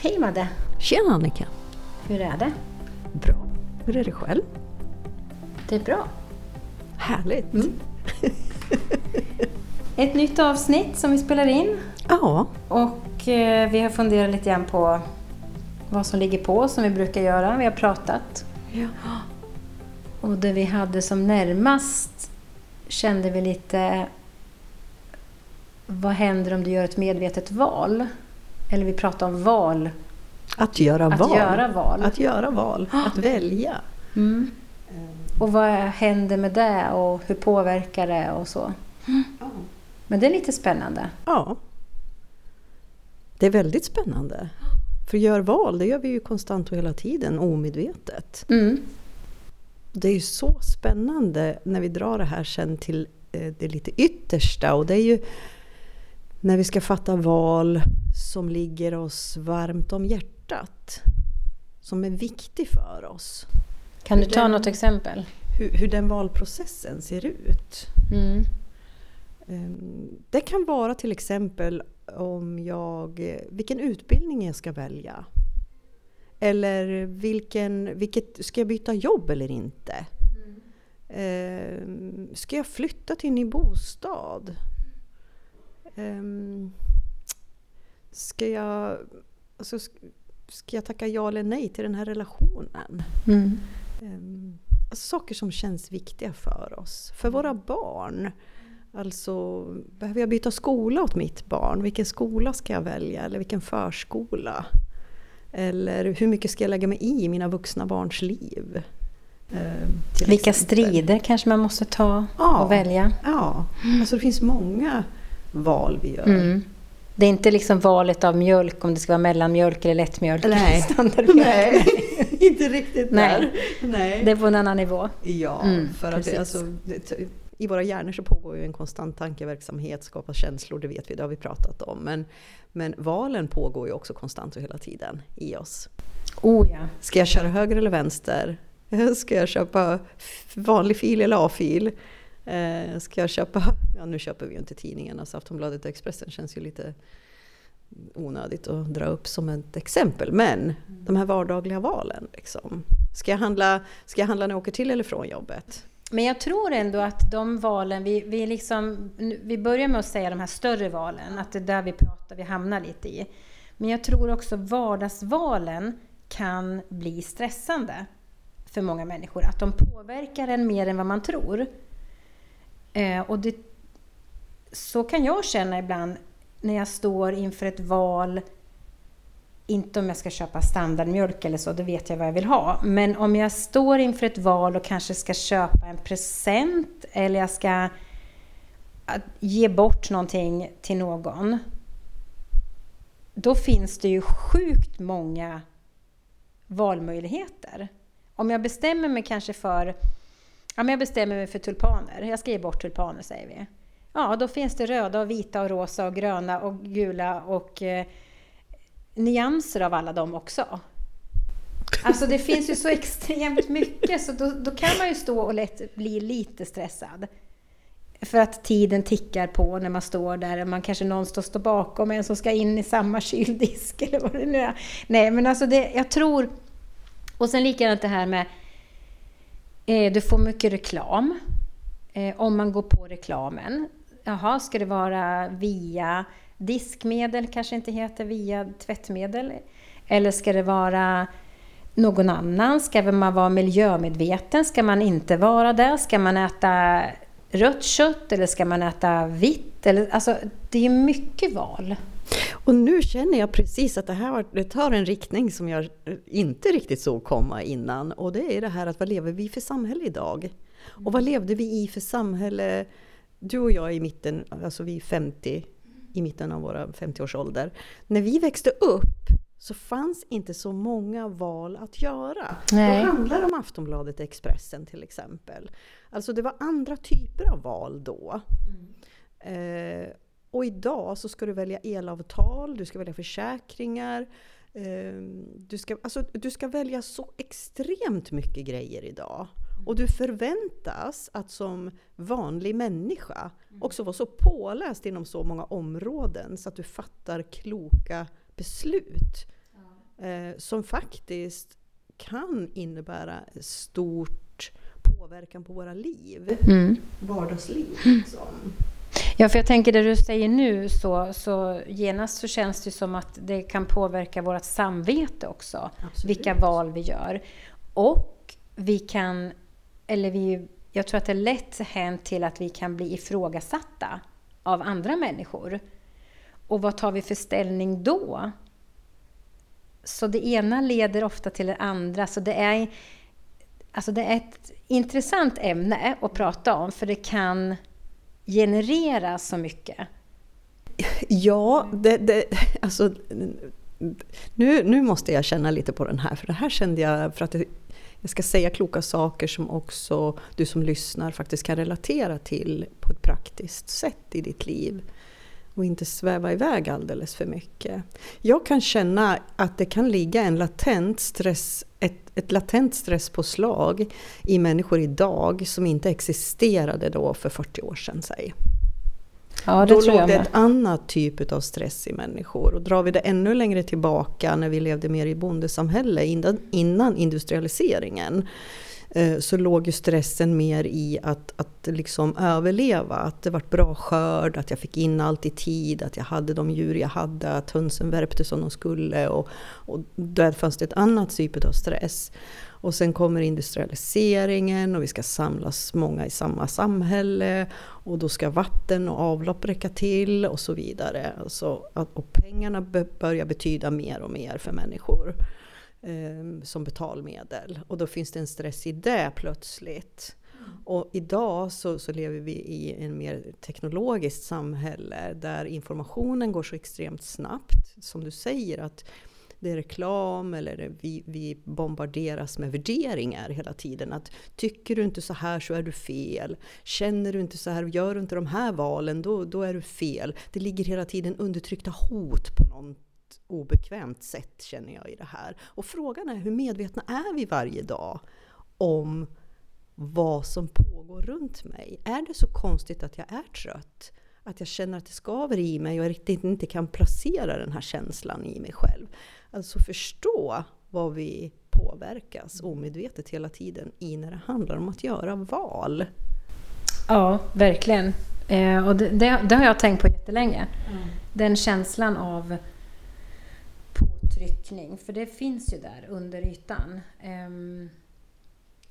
Hej Madde! Tjena Annika! Hur är det? Bra. Hur är det själv? Det är bra. Härligt! Mm. Ett nytt avsnitt som vi spelar in Ja, och eh, vi har funderat lite grann på vad som ligger på som vi brukar göra. Vi har pratat ja. och det vi hade som närmast kände vi lite vad händer om du gör ett medvetet val? Eller vi pratar om val. Att göra Att val. göra val. Att göra val. Att välja. Mm. Och vad händer med det och hur påverkar det och så. Men det är lite spännande. Ja. Det är väldigt spännande. För gör val, det gör vi ju konstant och hela tiden, omedvetet. Mm. Det är ju så spännande när vi drar det här sen till eh, det lite yttersta. Och det är ju när vi ska fatta val som ligger oss varmt om hjärtat. Som är viktig för oss. Kan du Hur ta den- något exempel? Hur, hur den valprocessen ser ut. Mm. Ehm, Det kan vara till exempel om jag, vilken utbildning jag ska välja. Eller vilken, vilket, ska jag byta jobb eller inte? Ehm, Ska jag flytta till en ny bostad? Ehm, Ska jag, alltså, sk- ska jag tacka ja eller nej till den här relationen? Mm. Ehm, Alltså saker som känns viktiga för oss. För våra barn. Alltså, behöver jag byta skola åt mitt barn? Vilken skola ska jag välja? Eller vilken förskola? Eller hur mycket ska jag lägga mig i mina vuxna barns liv? Ehm, Vilka exempel. strider kanske man måste ta Ja. och välja? Ja, alltså det finns många val vi gör. Mm. Det är inte liksom valet av mjölk, om det ska vara mellanmjölk eller lättmjölk. Nej. Nej, inte riktigt Nej. där. Nej. Det är på en annan nivå. Ja, Mm, för att det, alltså, det, i våra hjärnor så pågår ju en konstant tankeverksamhet, skapar känslor, det vet vi, det har vi pratat om. Men, men valen pågår ju också konstant och hela tiden i oss. Oh ja. Ska jag köra höger eller vänster? Ska jag köpa vanlig fil eller A-fil? Eh, Ska jag köpa, ja nu köper vi ju inte tidningarna så Aftonbladet och Expressen känns ju lite onödigt att dra upp som ett exempel. Men de här vardagliga valen liksom. Ska jag handla, ska jag handla när jag åker till eller från jobbet? Men jag tror ändå att de valen, vi, vi, liksom, vi börjar med att säga de här större valen, att det är där vi pratar, vi hamnar lite i. Men jag tror också vardagsvalen kan bli stressande för många människor. Att de påverkar en mer än vad man tror. Eh, och det, så kan jag känna ibland när jag står inför ett val inte om jag ska köpa standardmjölk eller så, det vet jag vad jag vill ha. Men om jag står inför ett val och kanske ska köpa en present eller jag ska ge bort någonting till någon. Då finns det ju sjukt många valmöjligheter. Om jag bestämmer mig kanske för Ja, men jag bestämmer mig för tulpaner. Jag ska ge bort tulpaner, säger vi. Ja, då finns det röda, och vita, och rosa, och gröna och gula och eh, nyanser av alla dem också. Alltså det finns ju så extremt mycket så då, då kan man ju stå och lätt bli lite stressad. För att tiden tickar på när man står där och man kanske någon står, står bakom en som ska in i samma kyldisk eller vad det nu är. Nej men alltså det, jag tror... Och sen likadant det här med Eh, du får mycket reklam. Eh, om man går på reklamen. Jaha, ska det vara via diskmedel kanske inte heter via tvättmedel? Eller ska det vara någon annan? Ska man vara miljömedveten? Ska man inte vara det? Ska man äta rött kött eller ska man äta vitt? Eller, alltså, det är mycket val. Och nu känner jag precis att det här det tar en riktning som jag inte riktigt såg komma innan. Och det är det här att vad lever vi för samhälle idag? Och vad levde vi i för samhälle? Du och jag i mitten, alltså vi är 50, i mitten av våra 50-årsålder. När vi växte upp så fanns inte så många val att göra. Nej. Det handlar om Aftonbladet Expressen till exempel. Alltså det var andra typer av val då. Eh, och idag så ska du välja elavtal, du ska välja försäkringar. Eh, du, ska, alltså, du ska välja så extremt mycket grejer idag. Och du förväntas att som vanlig människa också vara så påläst inom så många områden så att du fattar kloka beslut. eh, som faktiskt kan innebära stort påverkan på våra liv. Mm. Vardagsliv. Liksom. Ja, för jag tänker det du säger nu så, så genast så känns det som att det kan påverka vårt samvete också. Absolut. Vilka val vi gör. Och vi kan, eller vi, jag tror att det är lätt hänt till att vi kan bli ifrågasatta av andra människor. Och vad tar vi för ställning då? Så det ena leder ofta till det andra. Så det är, alltså det är ett intressant ämne att prata om, för det kan generera så mycket. Ja, det, det, alltså, nu, nu måste jag känna lite på den här, för det här kände jag för att jag ska säga kloka saker som också du som lyssnar faktiskt kan relatera till på ett praktiskt sätt i ditt liv. Och inte sväva iväg alldeles för mycket. Jag kan känna att det kan ligga en latent stress, ett, latent stresspåslag i människor idag som inte existerade då för 40 år sedan. Säg. Ja, det Då tror låg jag det ett annat typ av stress i människor. Och drar vi det ännu längre tillbaka när vi levde mer i bondesamhälle innan, innan industrialiseringen Eh, så låg ju stressen mer i att, att liksom överleva. Att det var bra skörd, att jag fick in allt i tid, att jag hade de djur jag hade, att hönsen värpte som de skulle. Och, och där fanns det ett annat typ av stress. Och sen kommer industrialiseringen och vi ska samlas många i samma samhälle. Och då ska vatten och avlopp räcka till och så vidare. Alltså, och pengarna börjar betyda mer och mer för människor eh, som betalmedel. Och då finns det en stress i det plötsligt. Och idag så, så lever vi i en mer teknologiskt samhälle där informationen går så extremt snabbt. Som du säger att det är reklam eller vi, vi bombarderas med värderingar hela tiden. Att tycker du inte så här så är du fel. Känner du inte så här, gör du inte de här valen då, då är du fel. Det ligger hela tiden undertryckta hot på obekvämt sätt känner jag i det här. Och frågan är hur medvetna är vi varje dag om vad som pågår runt mig? Är det så konstigt att jag är trött? Att jag känner att det skaver i mig och jag riktigt inte kan placera den här känslan i mig själv. Alltså förstå vad vi påverkas omedvetet hela tiden i när det handlar om att göra val. Ja, verkligen. Eh, och det, det, det har jag tänkt på jättelänge. Den känslan av tryckning, för det finns ju där under ytan. Um,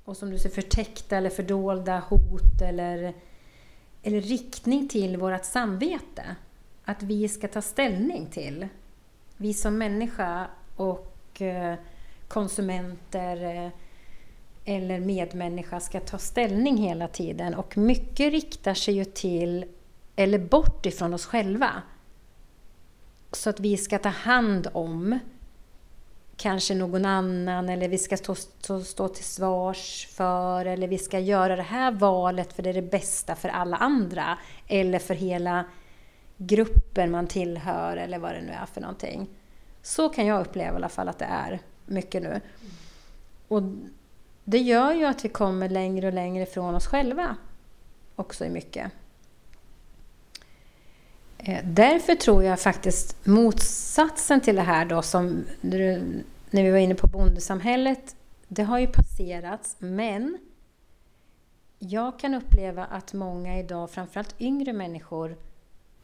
och som du säger, förtäckta eller fördolda hot eller, eller riktning till vårt samvete. Att vi ska ta ställning till. Vi som människa och eh, konsumenter eh, eller medmänniska ska ta ställning hela tiden. Och mycket riktar sig ju till, eller bort ifrån oss själva. Så att vi ska ta hand om kanske någon annan eller vi ska stå, stå, stå till svars för eller vi ska göra det här valet för det är det bästa för alla andra eller för hela gruppen man tillhör eller vad det nu är för någonting. Så kan jag uppleva i alla fall att det är mycket nu. Och det gör ju att vi kommer längre och längre ifrån oss själva också i mycket. Eh, därför tror jag faktiskt motsatsen till det här då som du- när vi var inne på bondesamhället, det har ju passerats men jag kan uppleva att många idag, framförallt yngre människor,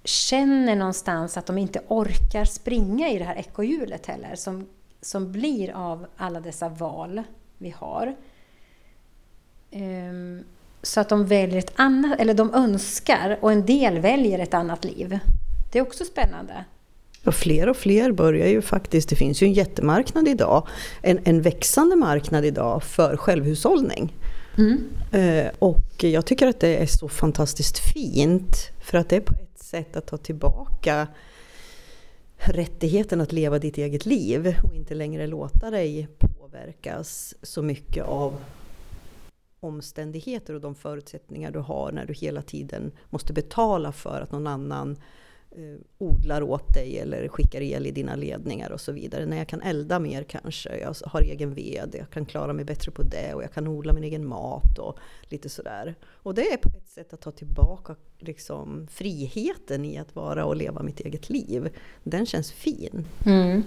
känner någonstans att de inte orkar springa i det här ekorrhjulet heller som, som blir av alla dessa val vi har. Um, Så att de väljer ett annat, eller de önskar och en del väljer ett annat liv. Det är också spännande. Och fler och fler börjar ju faktiskt, det finns ju en jättemarknad idag, en, en växande marknad idag för självhushållning. Eh, och jag tycker att det är så fantastiskt fint. För att det är på ett sätt att ta tillbaka rättigheten att leva ditt eget liv och inte längre låta dig påverkas så mycket av omständigheter och de förutsättningar du har när du hela tiden måste betala för att någon annan eh, odlar åt dig eller skickar el i dina ledningar och så vidare. När jag kan elda mer kanske, jag har egen ved, jag kan klara mig bättre på det och jag kan odla min egen mat och lite sådär. Och det är på ett sätt att ta tillbaka liksom, friheten i att vara och leva mitt eget liv. Den känns fin. Mm.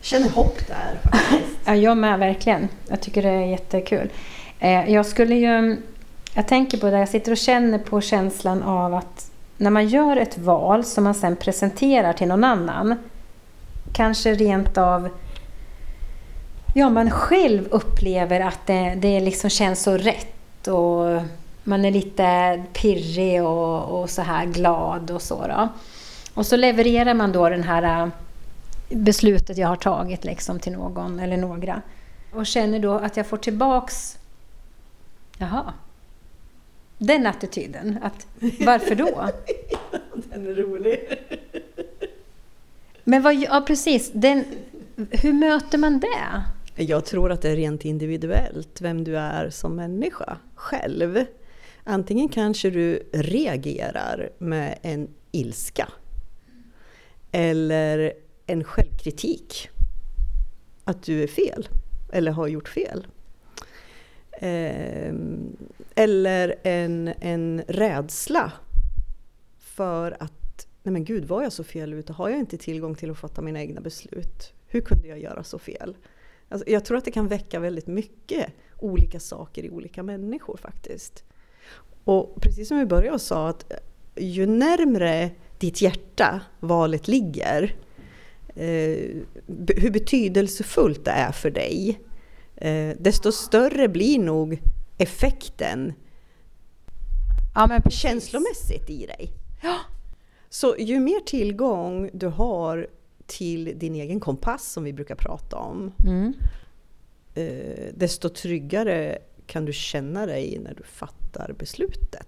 känner hopp där faktiskt. Ja, jag med verkligen. Jag tycker det är jättekul. Eh, jag skulle ju... Jag tänker på det, jag sitter och känner på känslan av att när man gör ett val som man sen presenterar till någon annan, kanske rent av ja, man själv upplever att det, det liksom känns så rätt och man är lite pirrig och, och så här glad och så. Då. Och så levererar man då den här äh, beslutet jag har tagit liksom till någon eller några. Och känner då att jag får tillbaks... Jaha. Den attityden. Att, varför då? Den är rolig. Men vad, ja precis. Den, hur möter man det? Jag tror att det är rent individuellt, vem du är som människa själv. Antingen kanske du reagerar med en ilska. Eller en självkritik. Att du är fel, eller har gjort fel. Ehm, eller en, en rädsla för att, nej men gud var jag så fel ute? Har jag inte tillgång till att fatta mina egna beslut? Hur kunde jag göra så fel? Alltså, jag tror att det kan väcka väldigt mycket olika saker i olika människor faktiskt. Och precis som vi började och sa, att eh, ju närmre ditt hjärta valet ligger, eh, hur betydelsefullt det är för dig, desto större blir nog effekten ja, men känslomässigt i dig. Ja. Så ju mer tillgång du har till din egen kompass som vi brukar prata om, Mm. eh, desto tryggare kan du känna dig när du fattar beslutet.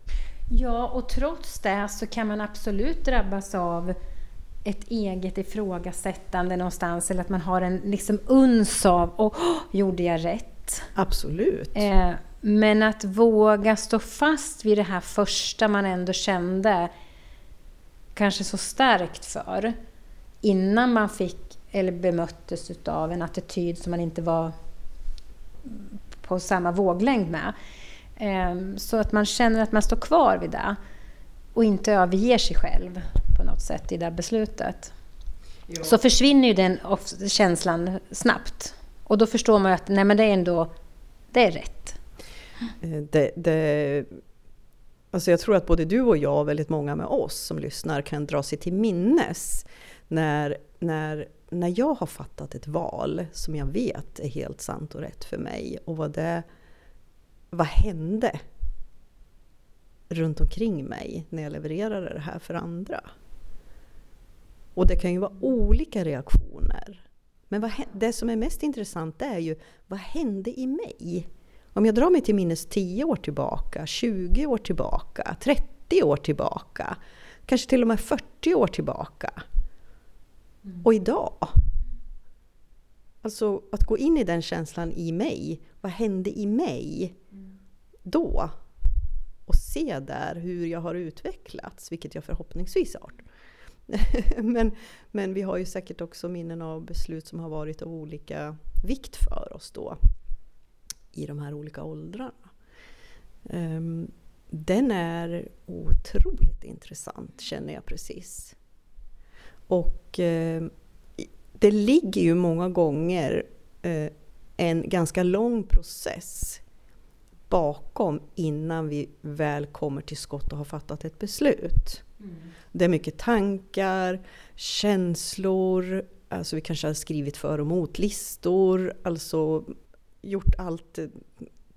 Ja, och trots det så kan man absolut drabbas av ett eget ifrågasättande någonstans eller att man har en liksom uns av oh, gjorde jag rätt? Absolut. Eh, men att våga stå fast vid det här första man ändå kände kanske så starkt för innan man fick eller bemöttes av en attityd som man inte var på samma våglängd med. Eh, så att man känner att man står kvar vid det och inte överger sig själv på något sätt i det beslutet. Ja. Så försvinner ju den känslan snabbt. Och då förstår man att nej, men det är ändå det är rätt. Det, det, alltså jag tror att både du och jag och väldigt många med oss som lyssnar kan dra sig till minnes när, när, när jag har fattat ett val som jag vet är helt sant och rätt för mig och vad det vad hände runt omkring mig när jag levererade det här för andra? Och det kan ju vara olika reaktioner. Men vad, det som är mest intressant är ju, vad hände i mig? Om jag drar mig till minnes 10 år tillbaka, 20 år tillbaka, 30 år tillbaka, kanske till och med 40 år tillbaka. Mm. Och idag. Alltså att gå in i den känslan i mig. Vad hände i mig mm. då? Och se där hur jag har utvecklats, vilket jag förhoppningsvis har. men, men vi har ju säkert också minnen av beslut som har varit av olika vikt för oss då. I de här olika åldrarna. Um, den är otroligt intressant känner jag precis. Och eh, det ligger ju många gånger eh, en ganska lång process bakom innan vi väl kommer till skott och har fattat ett beslut. Mm. Det är mycket tankar, känslor, alltså vi kanske har skrivit för och motlistor, alltså gjort allt,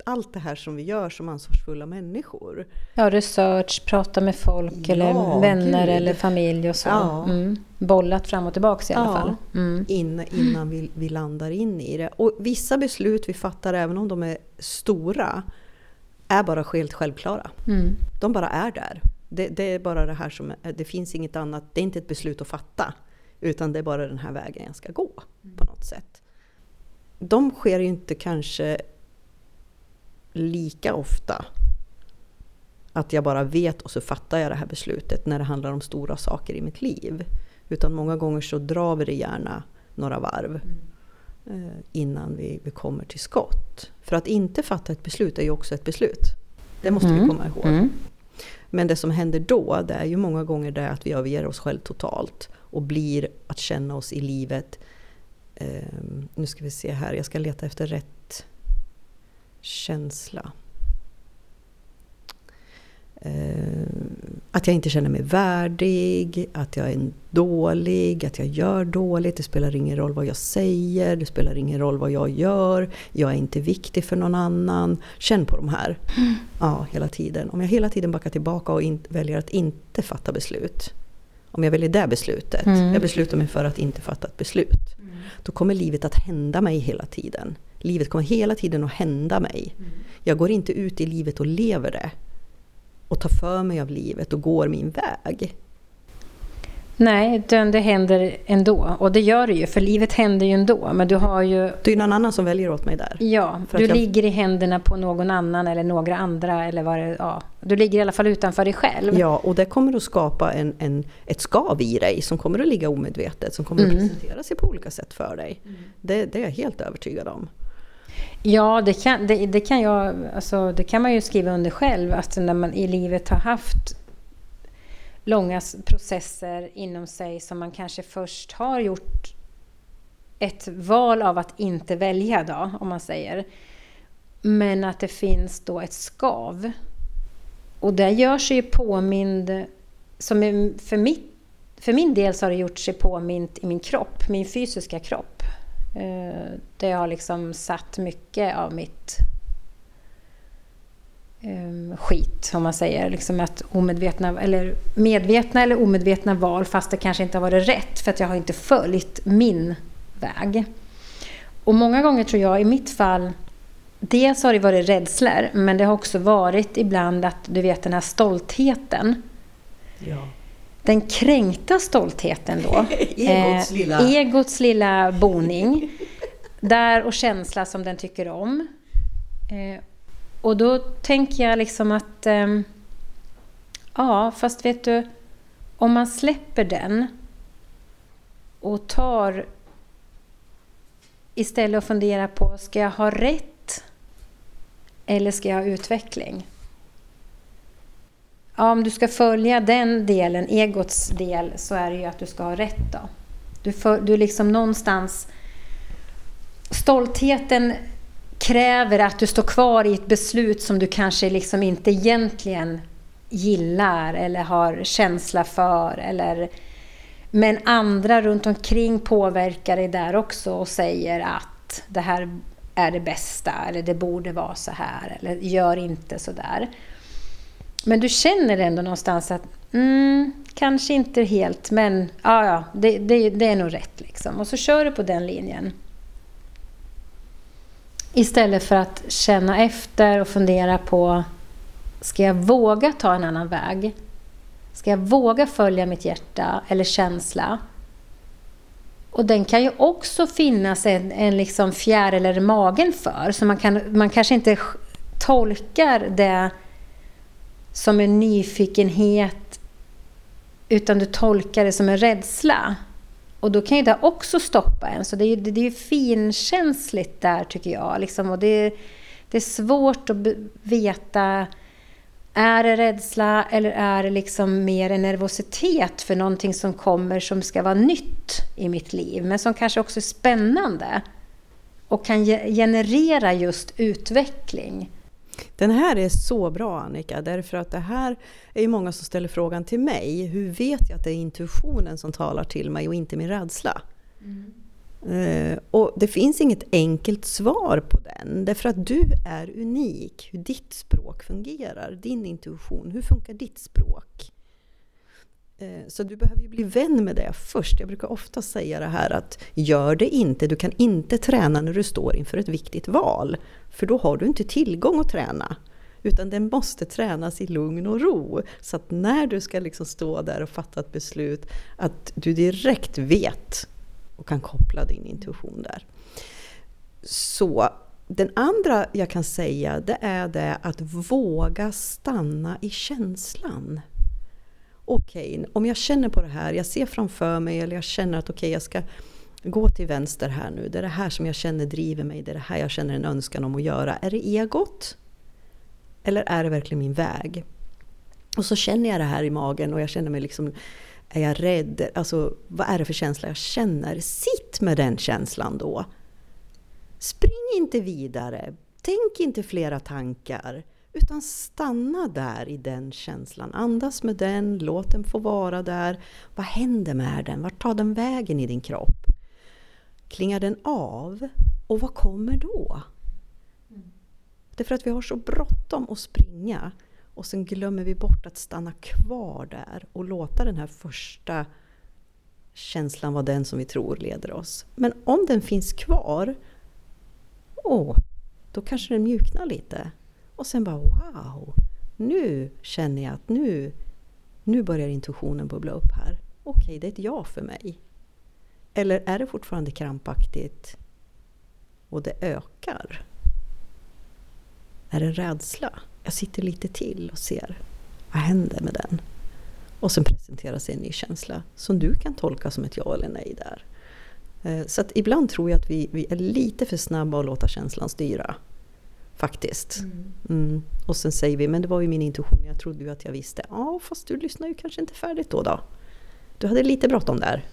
allt det här som vi gör som ansvarsfulla människor. Ja, research, prata med folk ja, eller vänner Gud. eller familj och så. Ja. Mm. Bollat fram och tillbaka i alla ja, fall. Mm. In, innan vi, vi landar in i det. Och vissa beslut vi fattar, även om de är stora, är bara helt självklara. Mm. De bara är där. Det, det, är bara det här som, det finns inget annat, det är inte ett beslut att fatta. Utan det är bara den här vägen jag ska gå på något sätt. De sker ju inte kanske lika ofta att jag bara vet och så fattar jag det här beslutet när det handlar om stora saker i mitt liv. Utan många gånger så drar vi det gärna några varv mm. innan vi, vi kommer till skott. För att inte fatta ett beslut är ju också ett beslut. Det måste mm. vi komma ihåg. Mm. Men det som händer då, det är ju många gånger det att vi överger oss själv totalt och blir att känna oss i livet Eh, nu ska vi se här, jag ska leta efter rätt känsla. Uh, att jag inte känner mig värdig, att jag är dålig, att jag gör dåligt. Det spelar ingen roll vad jag säger, det spelar ingen roll vad jag gör. Jag är inte viktig för någon annan. Känn på de här. Mm. Ja, hela tiden. Om jag hela tiden backar tillbaka och in, väljer att inte fatta beslut. Om jag väljer det beslutet, mm. jag beslutar mig för att inte fatta ett beslut. Mm. Då kommer livet att hända mig hela tiden. Livet kommer hela tiden att hända mig. Mm. Jag går inte ut i livet och lever det och tar för mig av livet och går min väg. Nej, det händer ändå. Och det gör det ju, för livet händer ju ändå. Men du har ju... Det är ju någon annan som väljer åt mig där. Ja, du jag... ligger i händerna på någon annan eller några andra. Eller vad det, ja. Du ligger i alla fall utanför dig själv. Ja, och det kommer att skapa en, en, ett skav i dig som kommer att ligga omedvetet. Som kommer mm. att presentera sig på olika sätt för dig. Mm. Det, det är jag helt övertygad om. Ja, det kan, det, det, kan jag, alltså, det kan man ju skriva under själv. Att när man i livet har haft långa processer inom sig som man kanske först har gjort ett val av att inte välja då, om man säger. Men att det finns då ett skav. Och det gör sig ju påmind, som för, mitt, för min del så har det gjort sig påmint i min kropp, min fysiska kropp. Eh, där jag har liksom satt mycket av mitt ehm, skit, om man säger. Liksom att omedvetna, eller medvetna eller omedvetna val, fast det kanske inte har varit rätt, för att jag har inte följt min väg. Och många gånger tror jag, i mitt fall, dels har det varit rädslor, men det har också varit ibland att, du vet den här stoltheten. Ja den kränkta stoltheten då. egots, eh, lilla. egots lilla boning. Där och känsla som den tycker om. Eh, och då tänker jag liksom att... Eh, ja, fast vet du, om man släpper den och tar istället och funderar på, ska jag ha rätt eller ska jag ha utveckling? Ja, om du ska följa den delen, egots del, så är det ju att du ska ha rätt då. Du, för, du liksom någonstans... Stoltheten kräver att du står kvar i ett beslut som du kanske liksom inte egentligen gillar eller har känsla för. Eller, men andra runt omkring påverkar dig där också och säger att det här är det bästa eller det borde vara så här eller gör inte så där. Men du känner ändå någonstans att mm, kanske inte helt, men ja, ja det, det, det är nog rätt. Liksom. Och så kör du på den linjen. Istället för att känna efter och fundera på Ska jag våga ta en annan väg? Ska jag våga följa mitt hjärta eller känsla? Och den kan ju också finnas en, en liksom fjäril i magen för, så man, kan, man kanske inte tolkar det som en nyfikenhet utan du tolkar det som en rädsla. Och då kan ju det också stoppa en. Så det är ju det är finkänsligt där tycker jag. Liksom. Och det, är, det är svårt att veta är det rädsla eller är det liksom mer en nervositet för någonting som kommer som ska vara nytt i mitt liv, men som kanske också är spännande och kan generera just utveckling. Den här är så bra Annika, därför att det här är ju många som ställer frågan till mig. Hur vet jag att det är intuitionen som talar till mig och inte min rädsla? Mm. Uh, och det finns inget enkelt svar på den, därför att du är unik. Hur ditt språk fungerar, din intuition, hur funkar ditt språk? Eh, så du behöver ju bli vän med det först. Jag brukar ofta säga det här att gör det inte, du kan inte träna när du står inför ett viktigt val. För då har du inte tillgång att träna. Utan den måste tränas i lugn och ro. Så att när du ska liksom stå där och fatta ett beslut, att du direkt vet och kan koppla din intuition där. Så den andra jag kan säga, det är det att våga stanna i känslan okej, okay, om jag känner på det här, jag ser framför mig eller jag känner att okej, okay, jag ska gå till vänster här nu. Det är det här som jag känner driver mig, det är det här jag känner en önskan om att göra. Är det egot? Eller är det verkligen min väg? Och så känner jag det här i magen och jag känner mig liksom Är jag rädd? Alltså, vad är det för känsla jag känner? Sitt med den känslan då. Spring inte vidare. Tänk inte flera tankar. Utan stanna där i den känslan. Andas med den, låt den få vara där. Vad händer med den? Vart tar den vägen i din kropp? Klingar den av? Och vad kommer då? Därför att vi har så bråttom att springa och sen glömmer vi bort att stanna kvar där och låta den här första känslan vara den som vi tror leder oss. Men om den finns kvar, åh, då kanske den mjuknar lite. Och sen bara wow, nu känner jag att nu, nu börjar intuitionen bubbla upp här. Okej, det är ett ja för mig. Eller är det fortfarande krampaktigt och det ökar? Är det rädsla? Jag sitter lite till och ser vad händer med den? Och sen presenterar sig en ny känsla som du kan tolka som ett ja eller nej där. Eh, så att ibland tror jag att vi, vi är lite för snabba att låta känslan styra. Faktiskt. Mm. Mm. Och sen säger vi, men det var ju min intuition, jag trodde ju att jag visste. Ja, fast du lyssnar ju kanske inte färdigt då. då. Du hade lite bråttom där.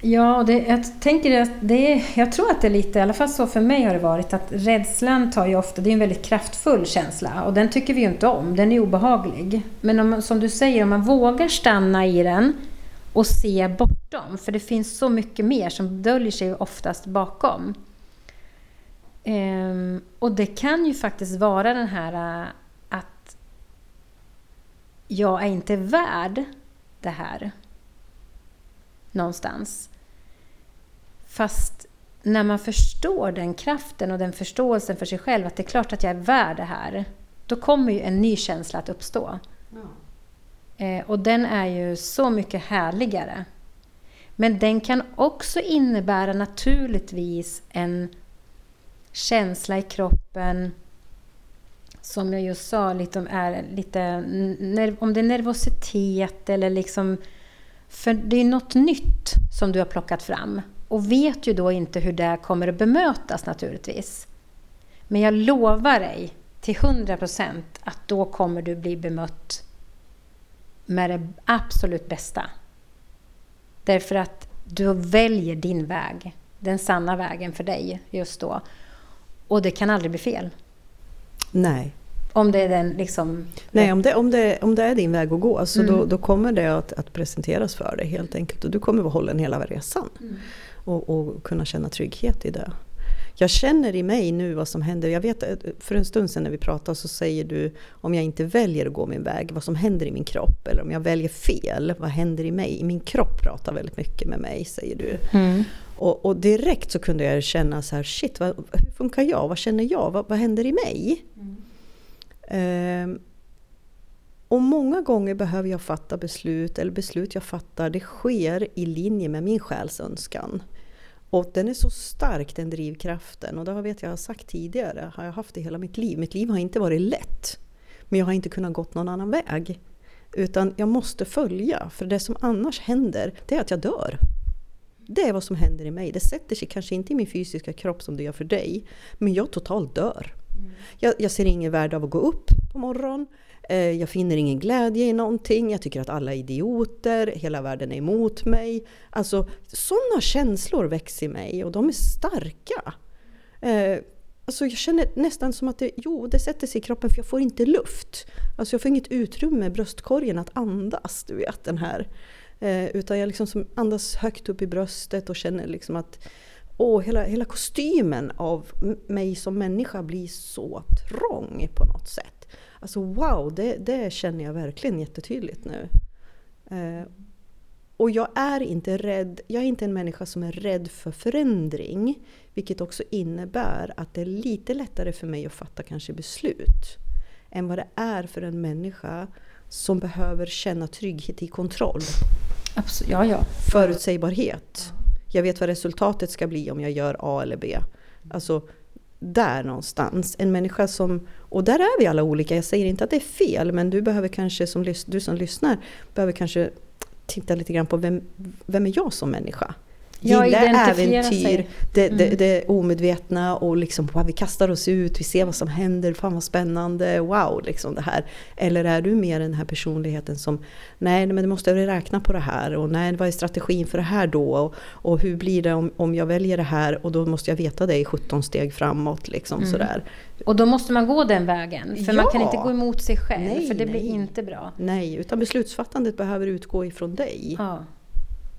Ja, det, jag tänker att det jag tror att det är lite, i alla fall så för mig har det varit, att rädslan tar ju ofta, det är en väldigt kraftfull känsla och den tycker vi ju inte om, den är obehaglig. Men om, som du säger, om man vågar stanna i den och se bortom, för det finns så mycket mer som döljer sig oftast bakom. Ehm, och det kan ju faktiskt vara den här äh, att jag är inte värd det här någonstans. Fast när man förstår den kraften och den förståelsen för sig själv, att det är klart att jag är värd det här, då kommer ju en ny känsla att uppstå. Ja. Eh, och den är ju så mycket härligare. Men den kan också innebära naturligtvis en känsla i kroppen som jag just sa, lite är lite, om det är nervositet eller liksom för det är något nytt som du har plockat fram och vet ju då inte hur det kommer att bemötas naturligtvis. Men jag lovar dig till 100% att då kommer du bli bemött med det absolut bästa. Därför att du väljer din väg, den sanna vägen för dig just då. Och det kan aldrig bli fel. Nej, om det är den liksom... Nej, om det, om det, om det är din väg att gå så mm. då, då, kommer det att, att, presenteras för dig helt enkelt. Och du kommer vara hållen hela resan. Mm. Och, och, kunna känna trygghet i det. Jag känner i mig nu vad som händer. Jag vet för en stund sedan när vi pratade så säger du om jag inte väljer att gå min väg, vad som händer i min kropp. Eller om jag väljer fel, vad händer i mig? I min kropp pratar väldigt mycket med mig, säger du. Mm. Och, och, direkt så kunde jag känna så här, shit, vad, hur funkar jag? Vad känner jag? Vad, vad händer i mig? Mm. Ehm, och många gånger behöver jag fatta beslut, eller beslut jag fattar, det sker i linje med min själs önskan. Och den är så stark, den drivkraften. Och det vet jag, jag har sagt tidigare, har jag haft det hela mitt liv. Mitt liv har inte varit lätt. Men jag har inte kunnat gått någon annan väg. Utan jag måste följa, för det som annars händer, det är att jag dör. Det är vad som händer i mig. Det sätter sig kanske inte i min fysiska kropp som det gör för dig, men jag totalt dör. Jag, jag, ser ingen värde av att gå upp på morgonen. Eh, jag finner ingen glädje i någonting. Jag tycker att alla är idioter. Hela världen är emot mig. Alltså sådana känslor växer i mig och de är starka. Eh, alltså jag känner nästan som att det, jo, det sätter sig i kroppen för jag får inte luft. Alltså jag får inget utrymme i bröstkorgen att andas, du vet den här. Eh, utan jag liksom andas högt upp i bröstet och känner liksom att åh, hela, hela kostymen av mig som människa blir så trång på något sätt. Alltså wow, det, det känner jag verkligen jättetydligt nu. Eh, och jag är inte rädd, jag är inte en människa som är rädd för förändring. Vilket också innebär att det är lite lättare för mig att fatta kanske beslut. Än vad det är för en människa som behöver känna trygghet i kontroll. Absolut, ja, ja. Förutsägbarhet. Jag vet vad resultatet ska bli om jag gör A eller B. Alltså där någonstans. En människa som, och där är vi alla olika, jag säger inte att det är fel, men du behöver kanske som, du som lyssnar, behöver kanske titta lite grann på vem, vem är jag som människa? Ja, gilla identifiera äventyr, sig. det, det, Mm. det omedvetna och liksom bara, vi kastar oss ut, vi ser vad som händer, fan vad spännande, wow liksom det här. Eller är du mer den här personligheten som, nej men det måste räkna på det här och nej vad är strategin för det här då och, och hur blir det om, om jag väljer det här och då måste jag veta det i 17 steg framåt liksom Mm. sådär. Och då måste man gå den vägen. För man kan Ja. inte gå emot sig själv, Nej, för det blir nej. inte bra. Nej, utan beslutsfattandet behöver utgå ifrån dig. Ja.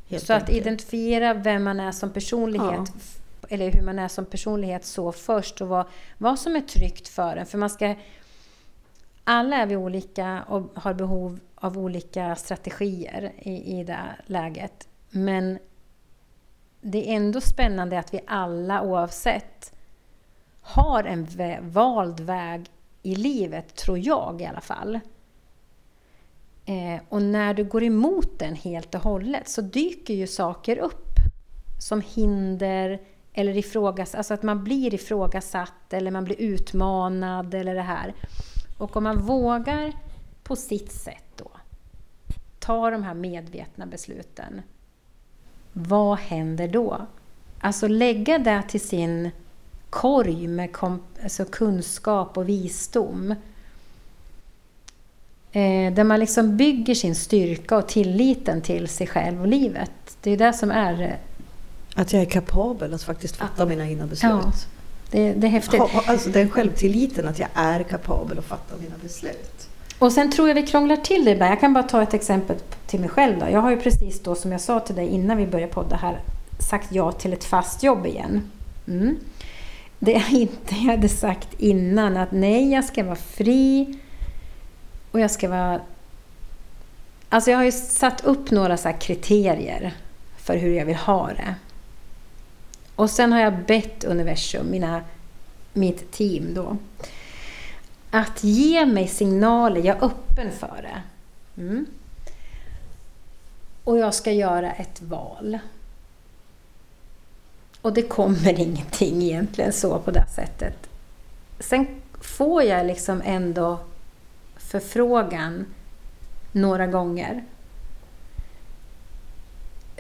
Helt Så att enkelt. identifiera vem man är som personlighet, f- eller hur man är som personlighet så först och vad, vad som är tryggt för en. För man ska... Alla är vi olika och har behov av olika strategier i, i det läget. Men det är ändå spännande att vi alla oavsett har en vä- vald väg i livet, tror jag i alla fall. Eh, och när du går emot den helt och hållet så dyker ju saker upp som hinder eller ifrågas, alltså att man blir ifrågasatt eller man blir utmanad eller det här. Och om man vågar på sitt sätt då ta de här medvetna besluten, vad händer då? Alltså lägga det till sin korg med alltså kunskap och visdom. Eh, där man liksom bygger sin styrka och tilliten till sig själv och livet. Det är det som är, eh, Att jag är kapabel att faktiskt fatta mina egna beslut. Ja, det, det är häftigt. Ha, alltså den självtilliten att jag är kapabel att fatta mina beslut. Och sen tror jag vi krånglar till det ibland. Jag kan bara ta ett exempel till mig själv. Då. Jag har ju precis då, som jag sa till dig innan vi började podda här, sagt ja till ett fast jobb igen. Mm. Det jag inte hade sagt innan, att nej, jag ska vara fri och jag ska vara... Alltså jag har ju satt upp några så här kriterier för hur jag vill ha det. Och sen har jag bett universum, mina, mitt team då, att ge mig signaler, jag är öppen för det. Mm. Och jag ska göra ett val. Och det kommer ingenting egentligen så på det sättet. Sen får jag liksom ändå förfrågan några gånger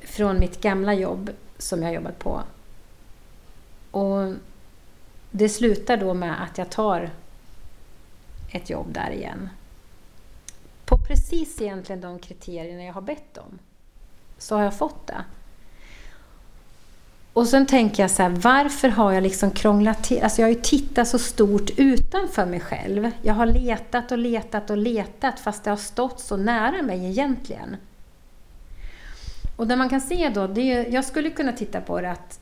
från mitt gamla jobb som jag jobbat på. Och det slutar då med att jag tar ett jobb där igen. På precis egentligen de kriterierna jag har bett om. Så har jag fått det. Och sen tänker jag så här, varför har jag liksom krånglat till? Alltså jag har ju tittat så stort utanför mig själv. Jag har letat och letat och letat fast det har stått så nära mig egentligen. Och det man kan se då, det är, jag skulle kunna titta på det att,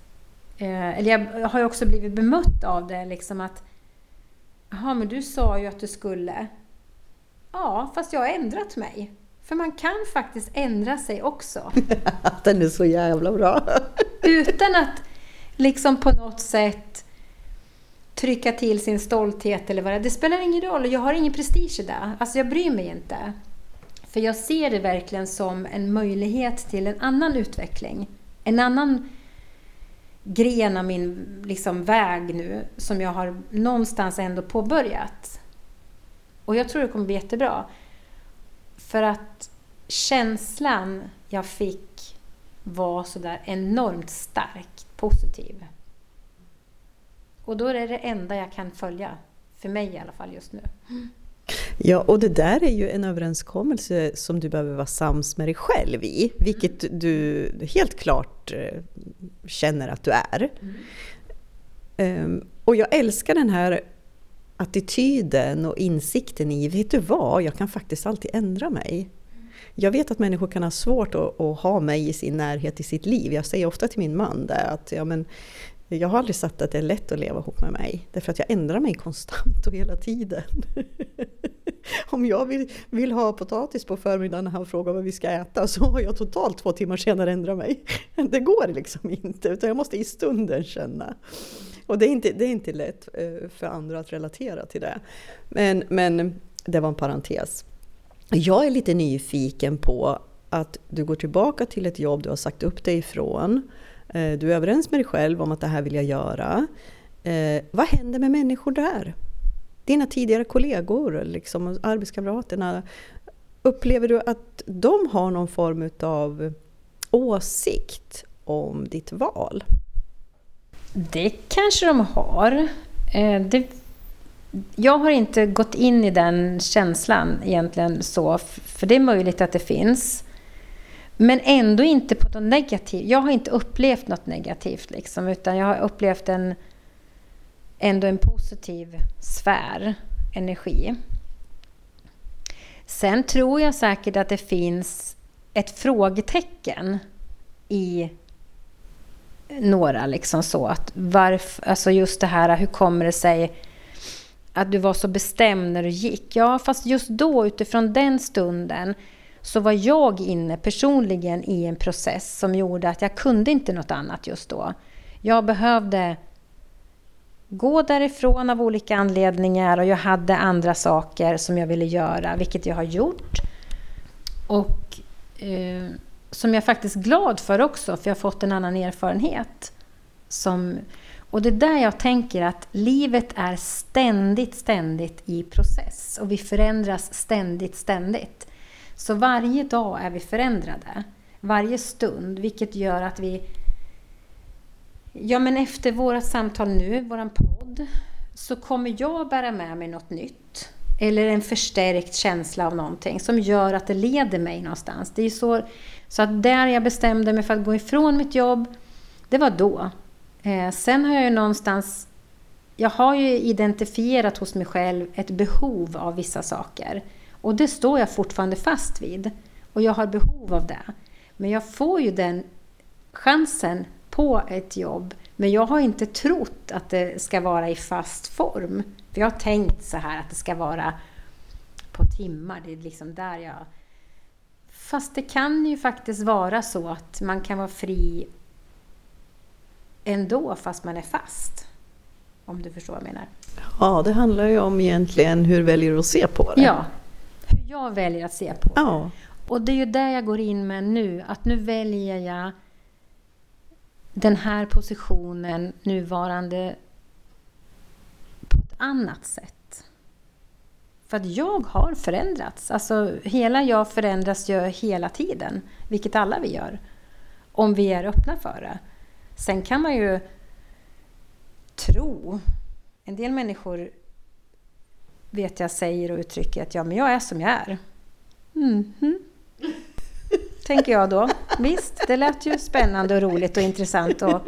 eh, eller jag har ju också blivit bemött av det liksom att Jaha, men du sa ju att du skulle. Ja, fast jag har ändrat mig. För man kan faktiskt ändra sig också. Den är så jävla bra. Utan att liksom på något sätt trycka till sin stolthet eller vad det är. Det spelar ingen roll, jag har ingen prestige i det. Alltså jag bryr mig inte. För jag ser det verkligen som en möjlighet till en annan utveckling. En annan gren av min liksom, väg nu som jag har någonstans ändå påbörjat. Och jag tror det kommer bli jättebra. För att känslan jag fick var sådär enormt starkt positiv. Och då är det det enda jag kan följa. För mig i alla fall just nu. Ja, och det där är ju en överenskommelse som du behöver vara sams med dig själv i, vilket du helt klart eh, känner att du är. Um, och jag älskar den här attityden och insikten i, vet du vad, jag kan faktiskt alltid ändra mig. Jag vet att människor kan ha svårt att, att ha mig i sin närhet i sitt liv. Jag säger ofta till min man där att ja, men, jag har aldrig sagt att det är lätt att leva ihop med mig. Därför att jag ändrar mig konstant och hela tiden. Om jag vill, vill ha potatis på förmiddagen när han frågar vad vi ska äta så har jag totalt två timmar senare ändrat mig. Det går liksom inte, utan jag måste i stunden känna. Och det är inte, det är inte lätt eh, för andra att relatera till det. Men, men det var en parentes. Jag är lite nyfiken på att du går tillbaka till ett jobb du har sagt upp dig ifrån. Eh, du är överens med dig själv om att det här vill jag göra. Eh, vad händer med människor där? Dina tidigare kollegor, liksom, arbetskamraterna. Upplever du att de har någon form av åsikt om ditt val? Det kanske de har. Eh, det, jag har inte gått in i den känslan egentligen så, för det är möjligt att det finns. Men ändå inte på något negativt. Jag har inte upplevt något negativt liksom, utan jag har upplevt en, ändå en positiv sfär, energi. Sen tror jag säkert att det finns ett frågetecken i några liksom så att varför, alltså just det här, hur kommer det sig att du var så bestämd när du gick? Ja, fast just då, utifrån den stunden, så var jag inne personligen i en process som gjorde att jag kunde inte något annat just då. Jag behövde gå därifrån av olika anledningar och jag hade andra saker som jag ville göra, vilket jag har gjort. Och eh, som jag är faktiskt glad för också, för jag har fått en annan erfarenhet. Som, och det är där jag tänker att livet är ständigt, ständigt i process. Och vi förändras ständigt, ständigt. Så varje dag är vi förändrade. Varje stund, vilket gör att vi... Ja, men efter våra samtal nu, våran podd, så kommer jag bära med mig något nytt. Eller en förstärkt känsla av någonting som gör att det leder mig någonstans. Det är så, så att där jag bestämde mig för att gå ifrån mitt jobb, det var då. Eh, sen har jag ju någonstans... Jag har ju identifierat hos mig själv ett behov av vissa saker. Och det står jag fortfarande fast vid. Och jag har behov av det. Men jag får ju den chansen på ett jobb. Men jag har inte trott att det ska vara i fast form. För jag har tänkt så här att det ska vara på timmar. Det är liksom där jag... Fast det kan ju faktiskt vara så att man kan vara fri ändå fast man är fast. Om du förstår vad jag menar. Ja, det handlar ju om egentligen hur väljer du att se på det. Ja, hur jag väljer att se på ja. det. Och det är ju det jag går in med nu, att nu väljer jag den här positionen, nuvarande, på ett annat sätt. För att jag har förändrats. Alltså, hela jag förändras ju hela tiden, vilket alla vi gör. Om vi är öppna för det. Sen kan man ju tro, en del människor vet jag säger och uttrycker att ja, men jag är som jag är. Mm -hmm. Tänker jag då. Visst, det lät ju spännande och roligt och intressant. Och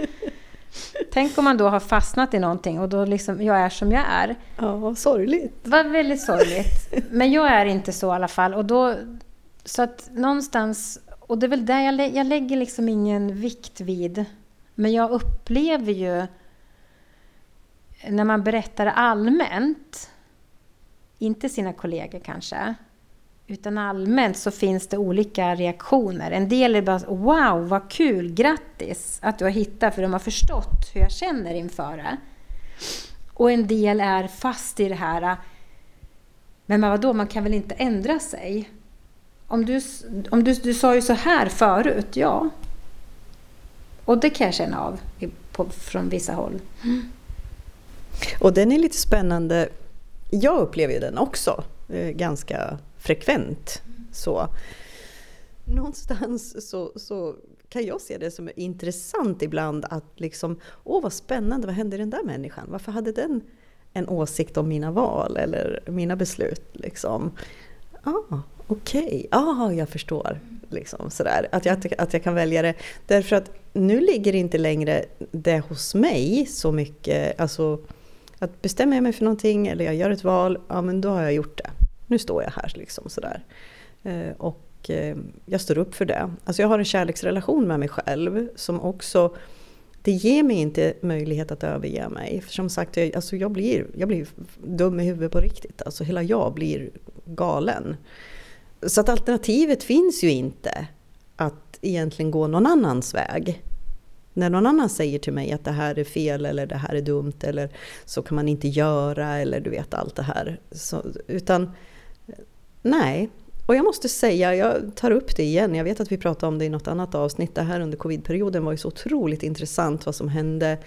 tänk om man då har fastnat i någonting och då liksom, jag är som jag är. Ja, vad sorgligt. Var väldigt sorgligt. Men jag är inte så i alla fall. Och då, så att någonstans, och det är väl där jag, jag lägger liksom ingen vikt vid. Men jag upplever ju när man berättar allmänt inte sina kollegor kanske, utan allmänt så finns det olika reaktioner. En del är bara ”Wow, vad kul! Grattis att du har hittat, för de har förstått hur jag känner inför det”. Och en del är fast i det här ”Men vadå, man kan väl inte ändra sig?” Om du, om du, du sa ju så här förut, ja. Och det kan jag känna av på, från vissa håll. Mm. Och den är lite spännande jag upplever ju den också eh, ganska frekvent. Så. Någonstans så, så kan jag se det som intressant ibland att liksom, åh vad spännande, vad hände i den där människan? Varför hade den en åsikt om mina val eller mina beslut? Liksom? Ah, Okej, okay. ah, jag förstår. Liksom, sådär. Att, jag, att jag kan välja det. Därför att nu ligger inte längre det hos mig så mycket, alltså att bestämmer jag mig för någonting eller jag gör ett val, ja men då har jag gjort det. Nu står jag här liksom sådär. Eh, och eh, jag står upp för det. Alltså jag har en kärleksrelation med mig själv som också det ger mig inte möjlighet att överge mig. För som sagt, jag, alltså jag, blir, jag blir dum i huvudet på riktigt. Alltså hela jag blir galen. Så att alternativet finns ju inte att egentligen gå någon annans väg när någon annan säger till mig att det här är fel eller det här är dumt eller så kan man inte göra eller du vet allt det här. Så, utan nej. Och jag måste säga, jag tar upp det igen, jag vet att vi pratade om det i något annat avsnitt, det här under covidperioden var ju så otroligt intressant vad som hände,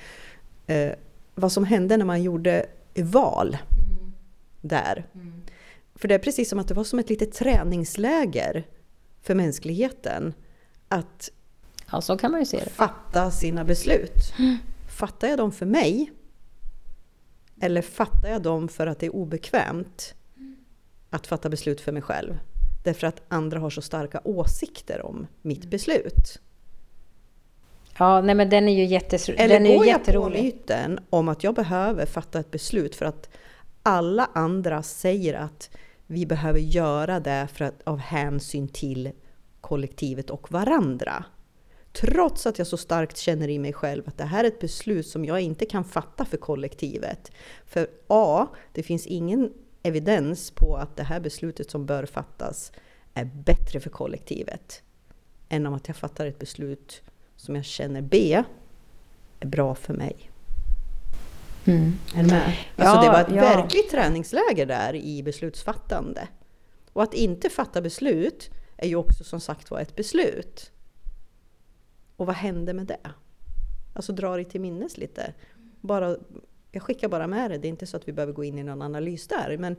eh, vad som hände när man gjorde val mm. där. Mm. För det är precis som att det var som ett litet träningsläger för mänskligheten. Att Ja, så kan man ju se det. Fatta sina beslut. Fattar jag dem för mig? Eller fattar jag dem för att det är obekvämt att fatta beslut för mig själv? Därför att andra har så starka åsikter om mitt beslut. Ja, nej men den är ju, jättes, Eller den är går jag på myten om att jag behöver fatta ett beslut för att alla andra säger att vi behöver göra det för att, av hänsyn till kollektivet och varandra. Trots att jag så starkt känner i mig själv att det här är ett beslut som jag inte kan fatta för kollektivet. För A, det finns ingen evidens på att det här beslutet som bör fattas är bättre för kollektivet än om att jag fattar ett beslut som jag känner B är bra för mig. Mm. Är du med? Ja, Alltså det var ett ja. verkligt träningsläger där i beslutsfattande. Och att inte fatta beslut är ju också som sagt var ett beslut. Och vad hände med det? Alltså dra dig till minnes lite. Bara, jag skickar bara med det, det är inte så att vi behöver gå in i någon analys där. Men,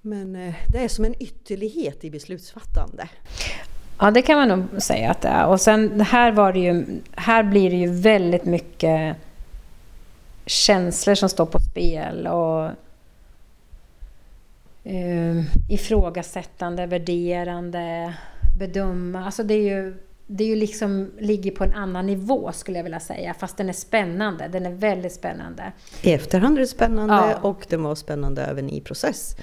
men eh, det är som en ytterlighet i beslutsfattande. Ja, det kan man nog säga att det är. Och sen här, var det ju, här blir det ju väldigt mycket känslor som står på spel och eh, ifrågasättande, värderande, bedöma. Alltså det är ju, det är ju liksom, ligger på en annan nivå skulle jag vilja säga. Fast den är spännande. Den är väldigt spännande. I efterhand är det spännande Ja. och det var spännande även i process.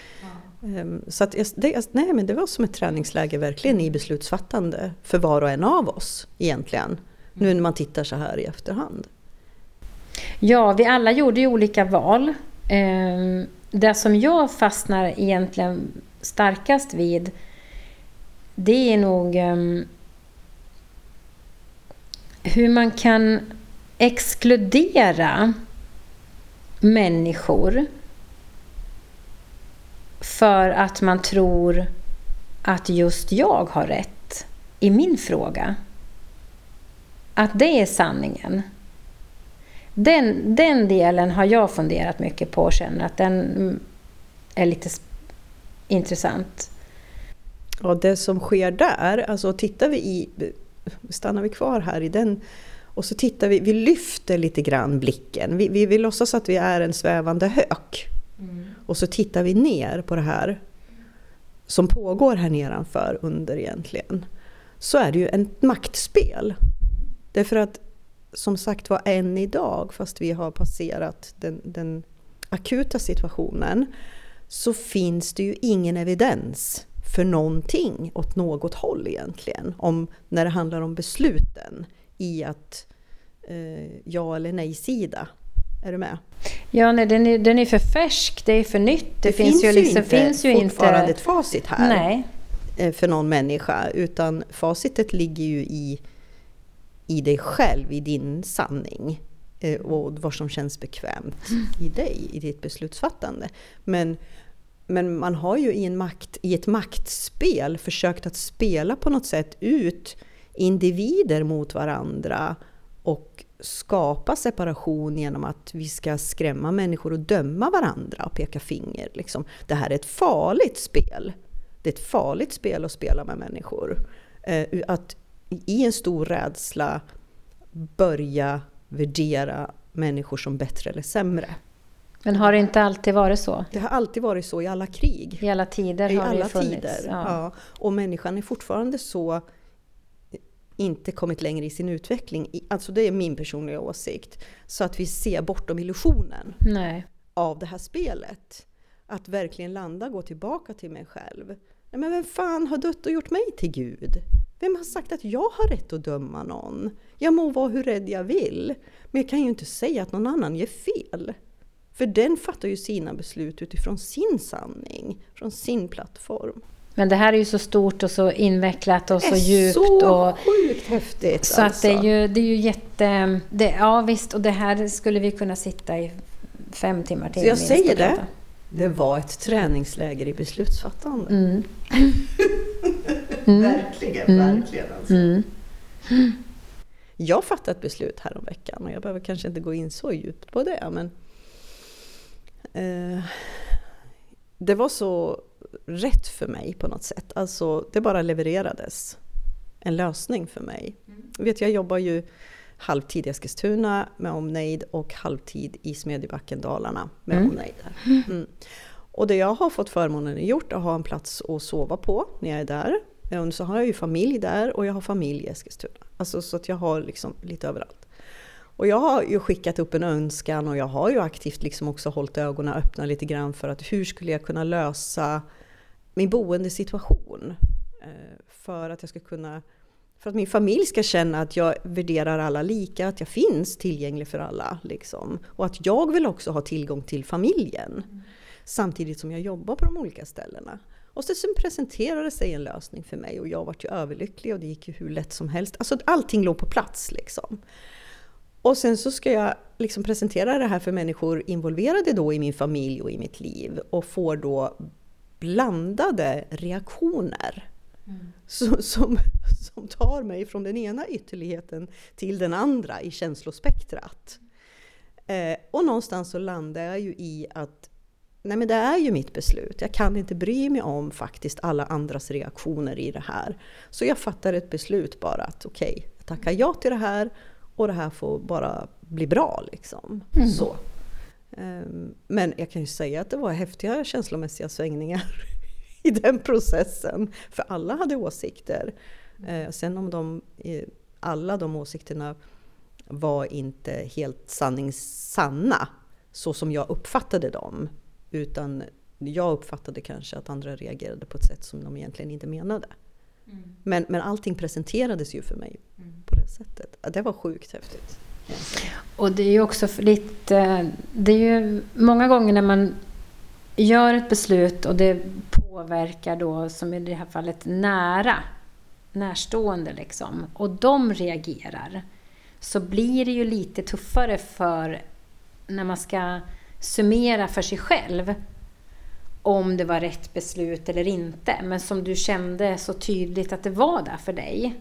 Ehm, Så att det, nej, men det var som ett träningsläge verkligen i beslutsfattande för var och en av oss egentligen. Nu när man tittar så här i efterhand. Ja, vi alla gjorde ju olika val. Ehm, det som jag fastnar egentligen starkast vid, det är nog ehm, hur man kan exkludera människor för att man tror att just jag har rätt i min fråga. Att det är sanningen. Den, den delen har jag funderat mycket på och känner att den mm, är lite intressant. Och det som sker där, alltså tittar vi i, stannar vi kvar här i den och så tittar vi, vi lyfter lite grann blicken. Vi, vi, vi låtsas att vi är en svävande hök. Och så tittar vi ner på det här som pågår här nedanför under egentligen. Så är det ju ett maktspel. Därför att som sagt var än idag, fast vi har passerat den, den akuta situationen, så finns det ju ingen evidens för någonting åt något håll egentligen. Om, när det handlar om besluten i att eh, ja eller nej-sida. Är du med? Ja, nej, den är, den är för färsk, det är för nytt. Det, finns, ju liksom, inte finns ju fortfarande inte... ett facit här Nej. eh, för någon människa. Utan facitet ligger ju i, i dig själv, i din sanning. Eh, och vad som känns bekvämt i dig, i ditt beslutsfattande. Men, men man har ju i, en makt, i ett maktspel försökt att spela på något sätt ut individer mot varandra och skapa separation genom att vi ska skrämma människor och döma varandra och peka finger. Liksom. Det här är ett farligt spel. Det är ett farligt spel att spela med människor. Eh, att i en stor rädsla börja värdera människor som bättre eller sämre. Men har det inte alltid varit så? Det har alltid varit så i alla krig. I alla tider I har det alla funnits. tider. Ja. Ja. Och människan är fortfarande så inte kommit längre i sin utveckling. Alltså det är min personliga åsikt. Så att vi ser bortom illusionen Nej. av det här spelet. Att verkligen landa, gå tillbaka till mig själv. Nej, men vem fan har dött och gjort mig till Gud? Vem har sagt att jag har rätt att döma någon? Jag må vara hur rädd jag vill, men jag kan ju inte säga att någon annan gör fel. För den fattar ju sina beslut utifrån sin sanning, från sin plattform. Men det här är ju så stort och så invecklat och så djupt. så och, sjukt häftigt! så alltså. att det är ju, det är ju jätte... Det, ja visst, och det här skulle vi kunna sitta i fem timmar till. Så jag säger det. Det var ett träningsläger i beslutsfattande. Mm. Verkligen, verkligen alltså. Mm. Jag fattade ett beslut här om veckan och jag behöver kanske inte gå in så djupt på det men eh, det var så rätt för mig på något sätt. Alltså det bara levererades. en lösning för mig. Mm. Vet, jag jobbar ju halvtid i Eskilstuna med omnejd och halvtid i Smedjebacken, Dalarna med mm. omnejd. Mm. Och det jag har fått förmånen gjort är att ha en plats att sova på när jag är där. Och så har jag ju familj där och jag har familj i Eskilstuna. Alltså så att jag har liksom lite överallt. Och jag har ju skickat upp en önskan och jag har ju aktivt liksom också hållit ögonen öppna lite grann för att hur skulle jag kunna lösa min boendesituation? Eh, för att jag ska kunna för att min familj ska känna att jag värderar alla lika, att jag finns tillgänglig för alla. Liksom. Och att jag vill också ha tillgång till familjen. Mm. Samtidigt som jag jobbar på de olika ställena. Och så presenterade sig en lösning för mig och jag var ju överlycklig och det gick ju hur lätt som helst. Alltså allting låg på plats liksom. Och sen så ska jag liksom presentera det här för människor involverade då i min familj och i mitt liv och får då blandade reaktioner. Mm. Så, som, som tar mig från den ena ytterligheten till den andra i känslospektrat. Eh, och någonstans så landar jag ju i att nej men det är ju mitt beslut. Jag kan inte bry mig om faktiskt alla andras reaktioner i det här. Så jag fattar ett beslut bara att okej, okay, jag tackar ja till det här och det här får bara bli bra. Liksom. Mm. Så. Um, men jag kan ju säga att det var häftiga känslomässiga svängningar i den processen. För alla hade åsikter. Uh, sen om de, alla de åsikterna var inte helt sanningssanna så som jag uppfattade dem. Utan jag uppfattade kanske att andra reagerade på ett sätt som de egentligen inte menade. Mm. Men, men allting presenterades ju för mig mm. på det sättet. Det var sjukt häftigt. Och det är ju också lite... Det är ju många gånger när man gör ett beslut och det påverkar då, som i det här fallet, nära, närstående liksom, och de reagerar, så blir det ju lite tuffare för när man ska summera för sig själv om det var rätt beslut eller inte. Men som du kände så tydligt att det var där för dig.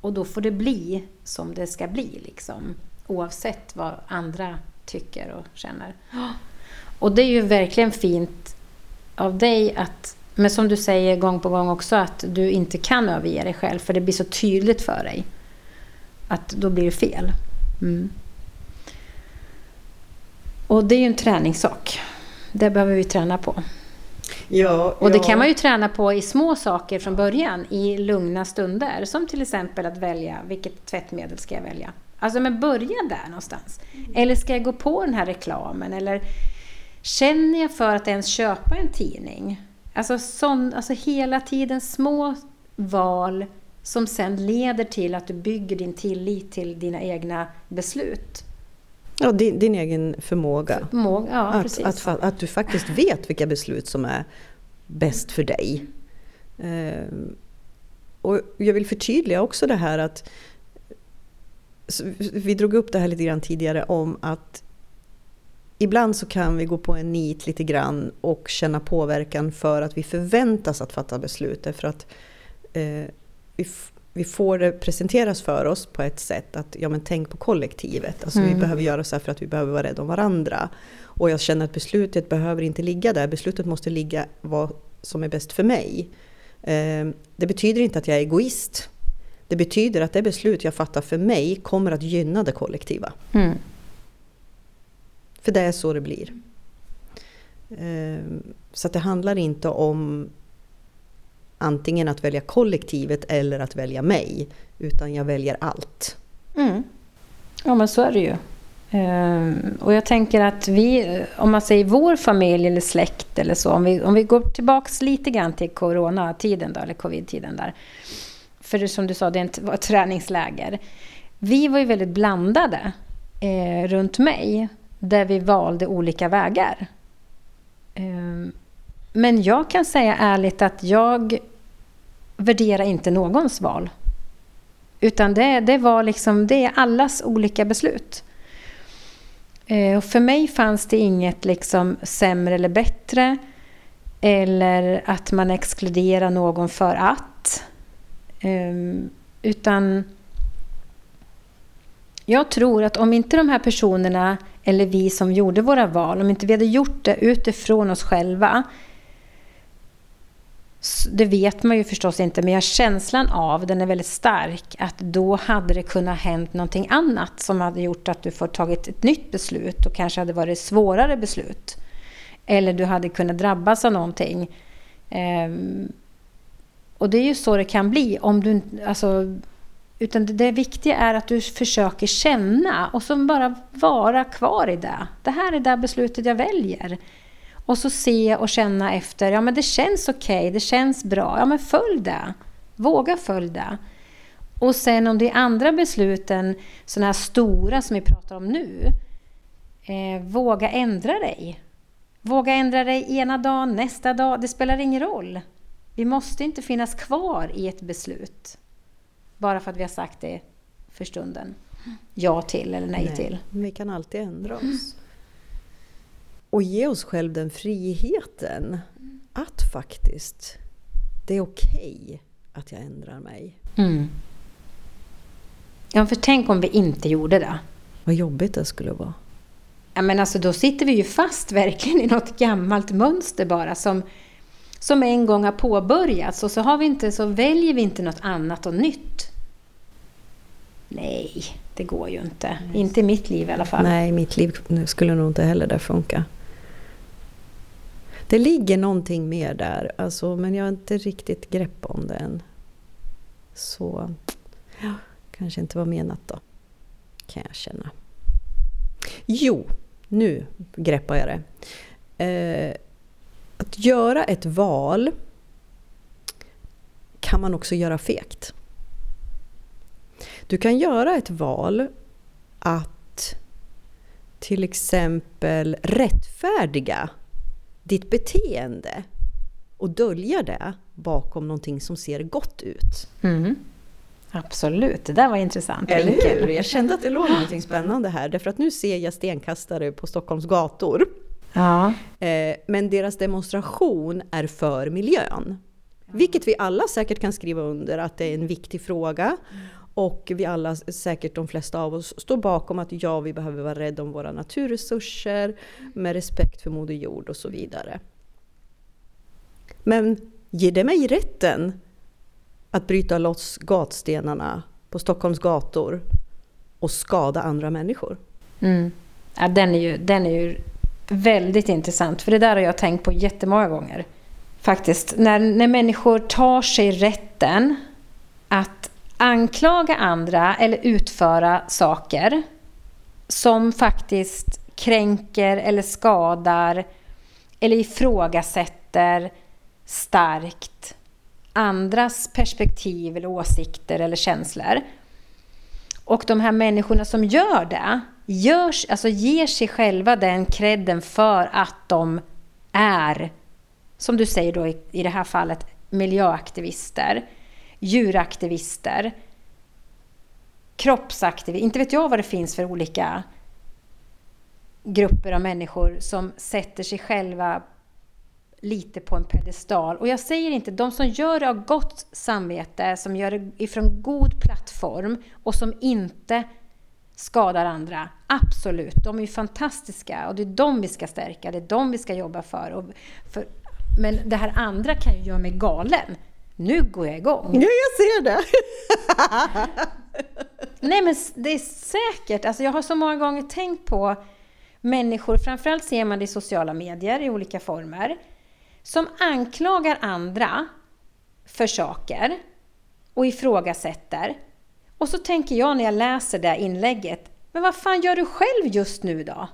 Och då får det bli som det ska bli, liksom. oavsett vad andra tycker och känner. Och det är ju verkligen fint av dig att, men som du säger gång på gång också, att du inte kan överge dig själv, för det blir så tydligt för dig. Att då blir det fel. Mm. Och det är ju en träningssak. Det behöver vi träna på. Ja, och det kan man ju träna på i små saker från början, i lugna stunder. Som till exempel att välja vilket tvättmedel ska jag välja. Alltså men börja där någonstans. Eller ska jag gå på den här reklamen? Eller känner jag för att ens köpa en tidning? Alltså, sån, alltså hela tiden små val som sen leder till att du bygger din tillit till dina egna beslut. Ja, din, din egen förmåga. förmåga ja, att, att, att, att, du faktiskt vet vilka beslut som är bäst för dig. Uh, och jag vill förtydliga också det här att vi drog upp det här lite grann tidigare om att ibland så kan vi gå på en nit lite grann och känna påverkan för att vi förväntas att fatta beslut. Därför att eh, vi, vi får det presenteras för oss på ett sätt att ja men tänk på kollektivet. Alltså mm. vi behöver göra så här för att vi behöver vara rädda om varandra. Och jag känner att beslutet behöver inte ligga där. Beslutet måste ligga vad som är bäst för mig. Eh, det betyder inte att jag är egoist. Det betyder att det beslut jag fattar för mig kommer att gynna det kollektiva. Mm. För det är så det blir. Eh, så det handlar inte om antingen att välja kollektivet eller att välja mig. Utan jag väljer allt. Mm. Ja men så är det ju. Eh, och jag tänker att vi, eh, om man säger vår familj eller släkt eller så, om vi, om vi går tillbaks lite grann till coronatiden då, eller covid-tiden där. För det, som du sa, det var ett träningsläger. Vi var ju väldigt blandade eh, runt mig, där vi valde olika vägar. Eh, men jag kan säga ärligt att jag Värdera inte någons val. Utan det, det, var liksom, det är allas olika beslut. Eh, och för mig fanns det inget liksom sämre eller bättre. Eller att man exkluderar någon för att. Ehm, utan jag tror att om inte de här personerna eller vi som gjorde våra val, om inte vi hade gjort det utifrån oss själva det vet man ju förstås inte, men jag känslan av, den är väldigt stark, att då hade det kunnat hänt någonting annat som hade gjort att du fått tagit ett nytt beslut och kanske hade varit svårare beslut. Eller du hade kunnat drabbas av någonting. Um, och det är ju så det kan bli om du alltså, utan det viktiga är att du försöker känna och så bara vara kvar i det. Det här är det beslutet jag väljer. Och så se och känna efter, ja men det känns okej, okay, det känns bra, ja men följ det. Våga följ det. Och sen om det är andra besluten, sådana här stora som vi pratar om nu, eh, våga ändra dig. Våga ändra dig ena dagen, nästa dag, det spelar ingen roll. Vi måste inte finnas kvar i ett beslut bara för att vi har sagt det för stunden. Ja till eller nej, nej till. Vi kan alltid ändra oss och ge oss själv den friheten att faktiskt, det är okej okay att jag ändrar mig. Mm. Ja, för tänk om vi inte gjorde det. Vad jobbigt det skulle vara. Ja, men alltså då sitter vi ju fast verkligen i något gammalt mönster bara som, som en gång har påbörjats och så, har vi inte, så väljer vi inte något annat och nytt. Nej, det går ju inte. Inte i mitt liv i alla fall. Nej, mitt liv skulle nog inte heller det funka. Det ligger någonting mer där, alltså, men jag har inte riktigt grepp om det än. Så ja, kanske inte var menat då, kan jag känna. Jo, nu greppar jag det. Eh, att göra ett val kan man också göra fegt. Du kan göra ett val att till exempel rättfärdiga ditt beteende och dölja det bakom någonting som ser gott ut. Mm. Absolut, det där var intressant. Eller hur? Jag kände att det låg någonting spännande här, därför att nu ser jag stenkastare på Stockholms gator. Ja. Eh, men deras demonstration är för miljön. Vilket vi alla säkert kan skriva under att det är en viktig fråga. Och vi alla, säkert de flesta av oss, står bakom att ja, vi behöver vara rädda om våra naturresurser med respekt för Moder Jord och så vidare. Men ger det mig rätten att bryta loss gatstenarna på Stockholms gator och skada andra människor? Mm. Ja, den, är ju, den är ju väldigt intressant, för det där har jag tänkt på jättemånga gånger. Faktiskt, när, när människor tar sig rätten att anklaga andra eller utföra saker som faktiskt kränker eller skadar eller ifrågasätter starkt andras perspektiv eller åsikter eller känslor. Och de här människorna som gör det görs, alltså ger sig själva den credden för att de är, som du säger då i, i det här fallet, miljöaktivister djuraktivister, kroppsaktivister, inte vet jag vad det finns för olika grupper av människor som sätter sig själva lite på en pedestal. Och jag säger inte, de som gör det av gott samvete, som gör det ifrån god plattform och som inte skadar andra, absolut, de är ju fantastiska och det är de vi ska stärka, det är de vi ska jobba för. Och för men det här andra kan ju göra mig galen nu går jag igång. Ja, jag ser det! Nej, men det är säkert. Alltså, jag har så många gånger tänkt på människor, framförallt ser man det i sociala medier i olika former, som anklagar andra för saker och ifrågasätter. Och så tänker jag när jag läser det inlägget, men vad fan gör du själv just nu då?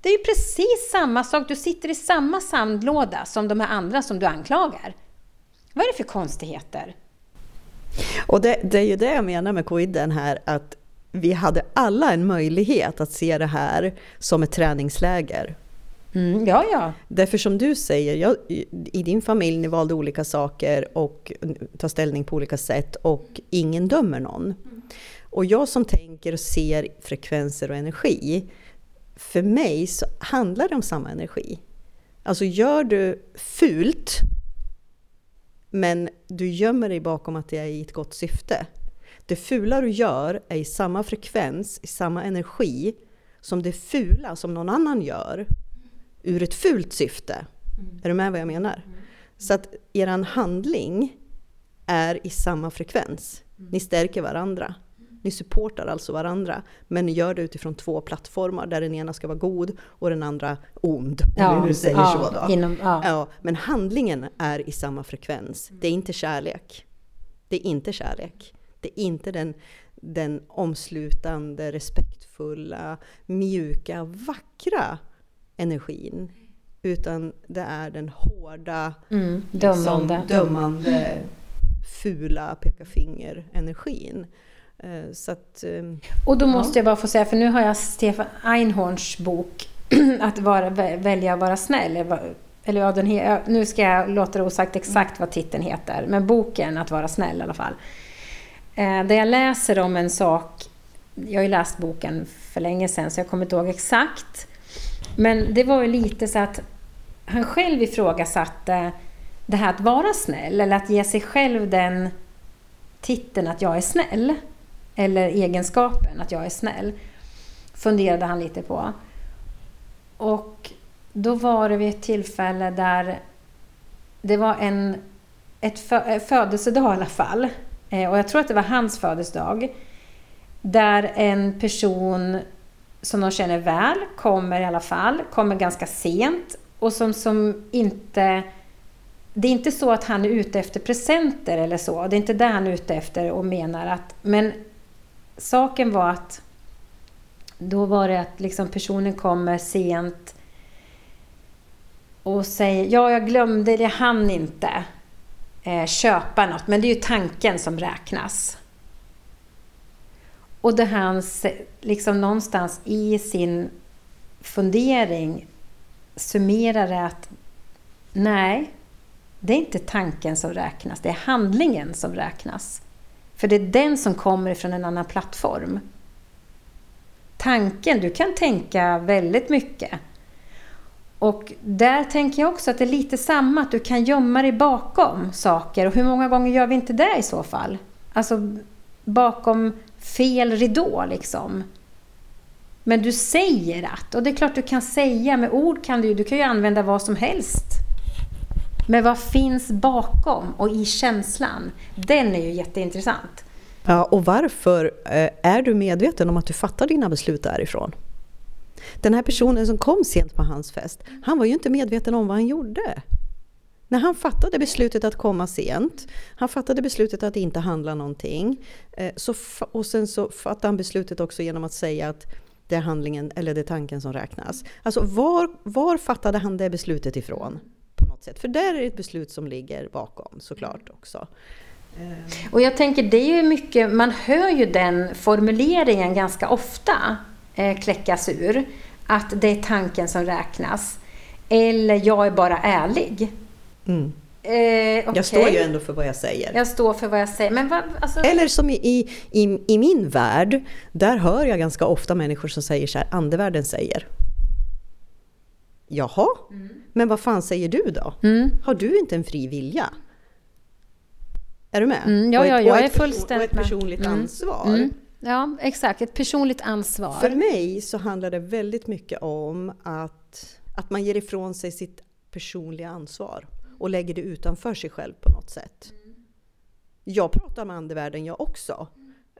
Det är ju precis samma sak, du sitter i samma sandlåda som de här andra som du anklagar. Vad är det för konstigheter? Och det, det är ju det jag menar med coviden här, att vi hade alla en möjlighet att se det här som ett träningsläger. Mm, ja, ja. Därför som du säger, jag, i din familj ni valde olika saker och tar ställning på olika sätt och ingen dömer någon. Mm. Och jag som tänker och ser frekvenser och energi, för mig så handlar det om samma energi. Alltså gör du fult men du gömmer dig bakom att det är i ett gott syfte. Det fula du gör är i samma frekvens, i samma energi som det fula som någon annan gör ur ett fult syfte. Mm. Är du med vad jag menar? Mm. Så att er handling är i samma frekvens. Ni stärker varandra. Ni supportar alltså varandra, men ni gör det utifrån två plattformar där den ena ska vara god och den andra ond. Om vi nu säger ja, så då. Inom, ja. Ja, men handlingen är i samma frekvens. Det är inte kärlek. Det är inte kärlek. Det är inte den, den omslutande, respektfulla, mjuka, vackra energin. Utan det är den hårda, Mm, dömande. liksom, dömande fula peka finger-energin. Eh, att... eh, Och då måste jag bara få säga, för nu har jag Stefan Einhorns bok Att vara, vä- välja att vara snäll. Eller, ja, den nu ska jag låta det osagt exakt vad titeln heter, men boken Att vara snäll i alla fall. Eh, där jag läser om en sak, jag har ju läst boken för länge sedan så jag kommer inte ihåg exakt. Men det var ju lite så att han själv ifrågasatte det här att vara snäll, eller att ge sig själv den titeln att jag är snäll. Eller egenskapen att jag är snäll. Funderade han lite på. Och då var det vid ett tillfälle där det var en ett fö, eh, födelsedag i alla fall. Eh, och jag tror att det var hans födelsedag. Där en person som de känner väl kommer i alla fall, kommer ganska sent och som, som inte... Det är inte så att han är ute efter presenter eller så. Det är inte det han är ute efter och menar att... Men saken var att då var det att liksom personen kommer sent och säger ja, jag glömde, jag hann inte eh, köpa något. Men det är ju tanken som räknas. Och det hans, liksom någonstans i sin fundering summerar det att nej, det är inte tanken som räknas, det är handlingen som räknas. För det är den som kommer ifrån en annan plattform. Tanken, du kan tänka väldigt mycket. Och där tänker jag också att det är lite samma, att du kan gömma dig bakom saker. Och hur många gånger gör vi inte det i så fall? Alltså bakom fel ridå liksom. Men du säger att, och det är klart du kan säga, med ord kan du ju, du kan ju använda vad som helst. Men vad finns bakom och i känslan? Den är ju jätteintressant. Ja, och varför eh, är du medveten om att du fattar dina beslut därifrån? Den här personen som kom sent på hans fest, han var ju inte medveten om vad han gjorde. När han fattade beslutet att komma sent, han fattade beslutet att inte handla någonting, eh, så, och sen så fattade han beslutet också genom att säga att det är handlingen eller det är tanken som räknas. Alltså var, var fattade han det beslutet ifrån? På något sätt? För där är det ett beslut som ligger bakom såklart också. Och jag tänker, det är ju mycket, man hör ju den formuleringen ganska ofta eh, kläckas ur. Att det är tanken som räknas. Eller jag är bara ärlig. Mm. Eh, Jag okej. står ju ändå för vad jag säger. Jag står för vad jag säger. Men vad, alltså, Eller som i, i, i, i min värld, där hör jag ganska ofta människor som säger så här, andevärlden säger. Jaha, men vad fan säger du då? Mm. Har du inte en fri vilja? Är du med? Mm, ja, Och ja, och jag är fullständigt Och med. ett personligt Mm. ansvar. Mm. Ja, exakt. Ett personligt ansvar. För mig så handlar det väldigt mycket om att, att man ger ifrån sig sitt personliga ansvar och lägger det utanför sig själv på något sätt. Jag pratar med andevärlden jag också.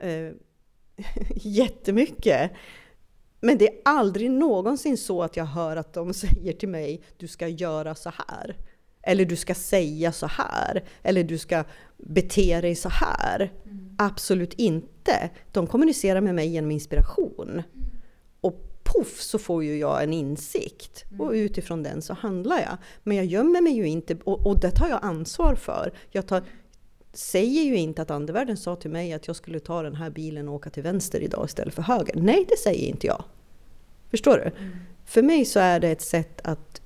Eh, jättemycket. Men det är aldrig någonsin så att jag hör att de säger till mig du ska göra så här. Eller du ska säga så här. Eller du ska bete dig så här. Absolut inte. De kommunicerar med mig genom inspiration. Och poff så får ju jag en insikt. Och utifrån den så handlar jag. Men jag gömmer mig ju inte och, och det tar jag ansvar för. Jag tar, säger ju inte att andevärlden sa till mig att jag skulle ta den här bilen och åka till vänster idag istället för höger. Nej, det säger inte jag. Förstår du? För mig så är det ett sätt att,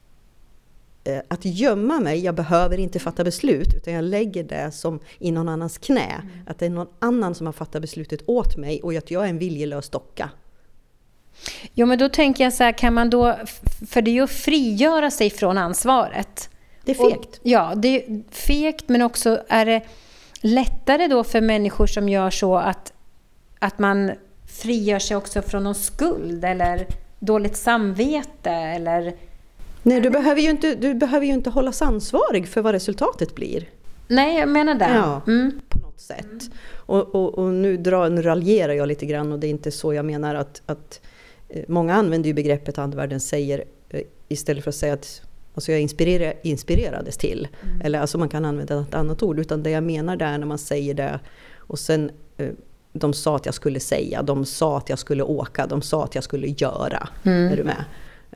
eh, att gömma mig. Jag behöver inte fatta beslut utan jag lägger det som i någon annans knä. Att det är någon annan som har fattat beslutet åt mig och att jag är en viljelös docka. Jo, men då tänker jag så här, kan man då... För det är ju att frigöra sig från ansvaret. Det är fegt. Och, ja, det är fegt, men också är det lättare då för människor som gör så att, att man frigör sig också från någon skuld eller dåligt samvete eller... Nej, du behöver, ju inte, du behöver ju inte hållas ansvarig för vad resultatet blir. Nej, jag menar det. Ja, mm. på något sätt. Mm. Och, och, och, nu, drar, nu raljerar jag lite grann och det är inte så jag menar att, att eh, Många använder ju begreppet andevärlden säger eh, istället för att säga att alltså jag inspirera, inspirerades till. Mm. Eller alltså man kan använda ett annat ord. Utan det jag menar där när man säger det och sen eh, de sa att jag skulle säga, de sa att jag skulle åka, de sa att jag skulle göra. Mm. Är du med?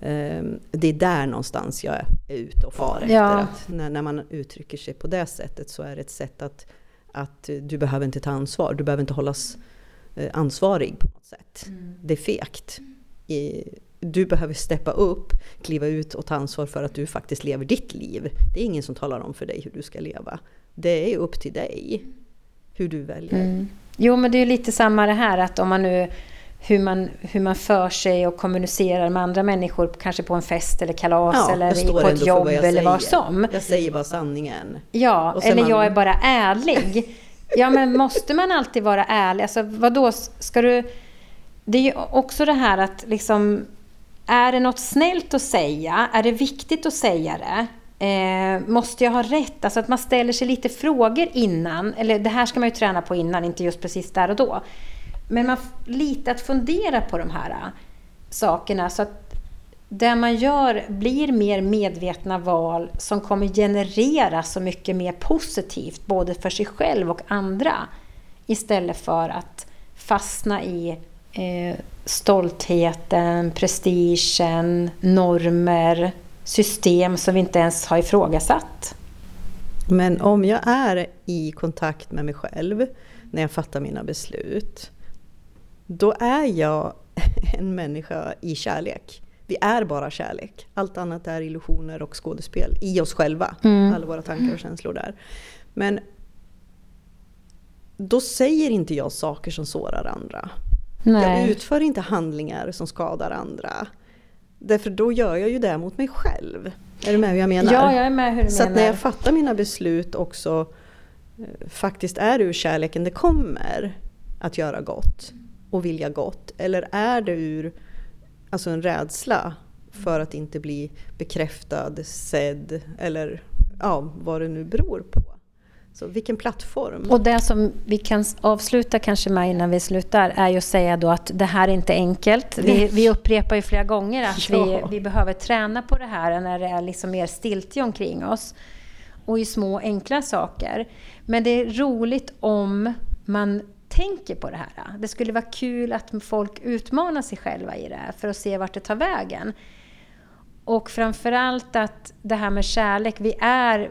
Ehm, det är där någonstans jag är ute och far efter. Ja. Att när, när man uttrycker sig på det sättet så är det ett sätt att, att du behöver inte ta ansvar. Du behöver inte hållas eh, ansvarig på något sätt. Mm. Det är fegt. Du behöver steppa upp, kliva ut och ta ansvar för att du faktiskt lever ditt liv. Det är ingen som talar om för dig hur du ska leva. Det är upp till dig hur du väljer. Mm. Jo, men det är lite samma det här att om man nu hur man, hur man för sig och kommunicerar med andra människor, kanske på en fest eller kalas ja, eller på ett jobb eller vad som. Jag säger bara sanningen. Ja, eller man... jag är bara ärlig. ja, men måste man alltid vara ärlig? Alltså, vadå, ska du... Det är ju också det här att liksom... Är det något snällt att säga? Är det viktigt att säga det? Eh, måste jag ha rätt? Alltså att man ställer sig lite frågor innan. Eller det här ska man ju träna på innan, inte just precis där och då. Men man, lite att fundera på de här eh, sakerna så att det man gör blir mer medvetna val som kommer generera så mycket mer positivt både för sig själv och andra istället för att fastna i eh, stoltheten, prestigen, normer, system som vi inte ens har ifrågasatt. Men om jag är i kontakt med mig själv när jag fattar mina beslut då är jag en människa i kärlek. Vi är bara kärlek. Allt annat är illusioner och skådespel i oss själva. Mm. Alla våra tankar och känslor där. Men då säger inte jag saker som sårar andra. Nej. Jag utför inte handlingar som skadar andra. Därför då gör jag ju det mot mig själv. Är du med hur jag menar? Ja, jag är med hur du Så menar. Så när jag fattar mina beslut också eh, faktiskt är ur kärleken det kommer att göra gott och vilja gott? Eller är det ur alltså en rädsla för att inte bli bekräftad, sedd eller ja, vad det nu beror på? Så vilken plattform? Och det som vi kan avsluta kanske med innan vi slutar är ju att säga då att det här är inte enkelt. Vi, vi upprepar ju flera gånger att ja. vi, vi behöver träna på det här när det är liksom mer stiltje omkring oss. Och i små enkla saker. Men det är roligt om man tänker på det här. Det skulle vara kul att folk utmanar sig själva i det här för att se vart det tar vägen. Och framförallt att det här med kärlek, vi är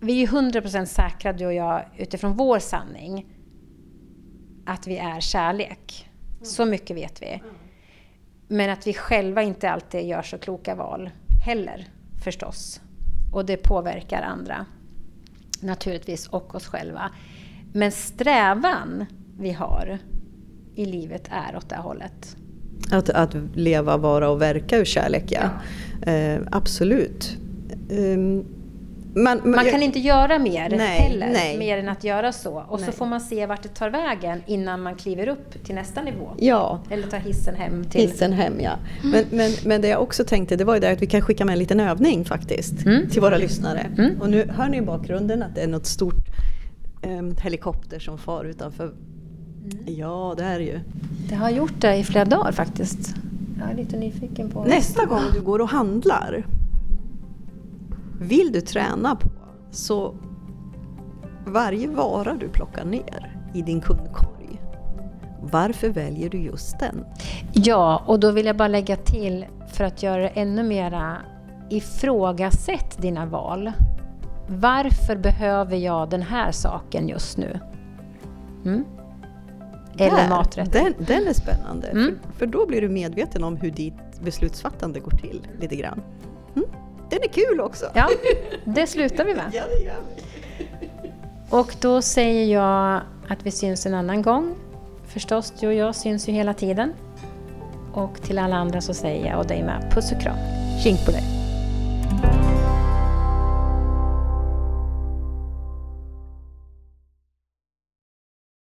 vi är 100% säkra, du och jag, utifrån vår sanning, att vi är kärlek. Så mycket vet vi. Men att vi själva inte alltid gör så kloka val heller, förstås. Och det påverkar andra, naturligtvis, och oss själva. Men strävan vi har i livet är åt det hållet. Att, att leva, vara och verka ur kärlek, ja. ja. Eh, absolut. Um, man, man, kan inte göra mer nej, heller, nej. mer än att göra så. Och nej. så får man se vart det tar vägen innan man kliver upp till nästa nivå. Ja. Eller tar hissen hem. Till... Hissen hem, ja. Men, men, men det jag också tänkte, det var ju det att vi kan skicka med en liten övning faktiskt. Mm. Till våra lyssnare. Mm. Och nu hör ni i bakgrunden att det är något stort um, helikopter som far utanför. Mm. Ja, det är det ju. Det har gjort det i flera dagar faktiskt. Jag är lite nyfiken på... Nästa gång du går och handlar, vill du träna på så varje vara du plockar ner i din kundkorg, varför väljer du just den? Ja, och då vill jag bara lägga till för att göra det ännu mera ifrågasätt dina val. Varför behöver jag den här saken just nu? Mm? Eller Där, maträtten. Den, den är spännande, mm. för, för, då blir du medveten om hur ditt beslutsfattande går till lite grann. Mm? Den är kul också! Ja, det slutar vi med. ja, det gör vi. Och då säger jag att vi syns en annan gång. Förstås, du och jag syns ju hela tiden. Och till alla andra så säger jag och dig med, puss och kram. Tjing på dig!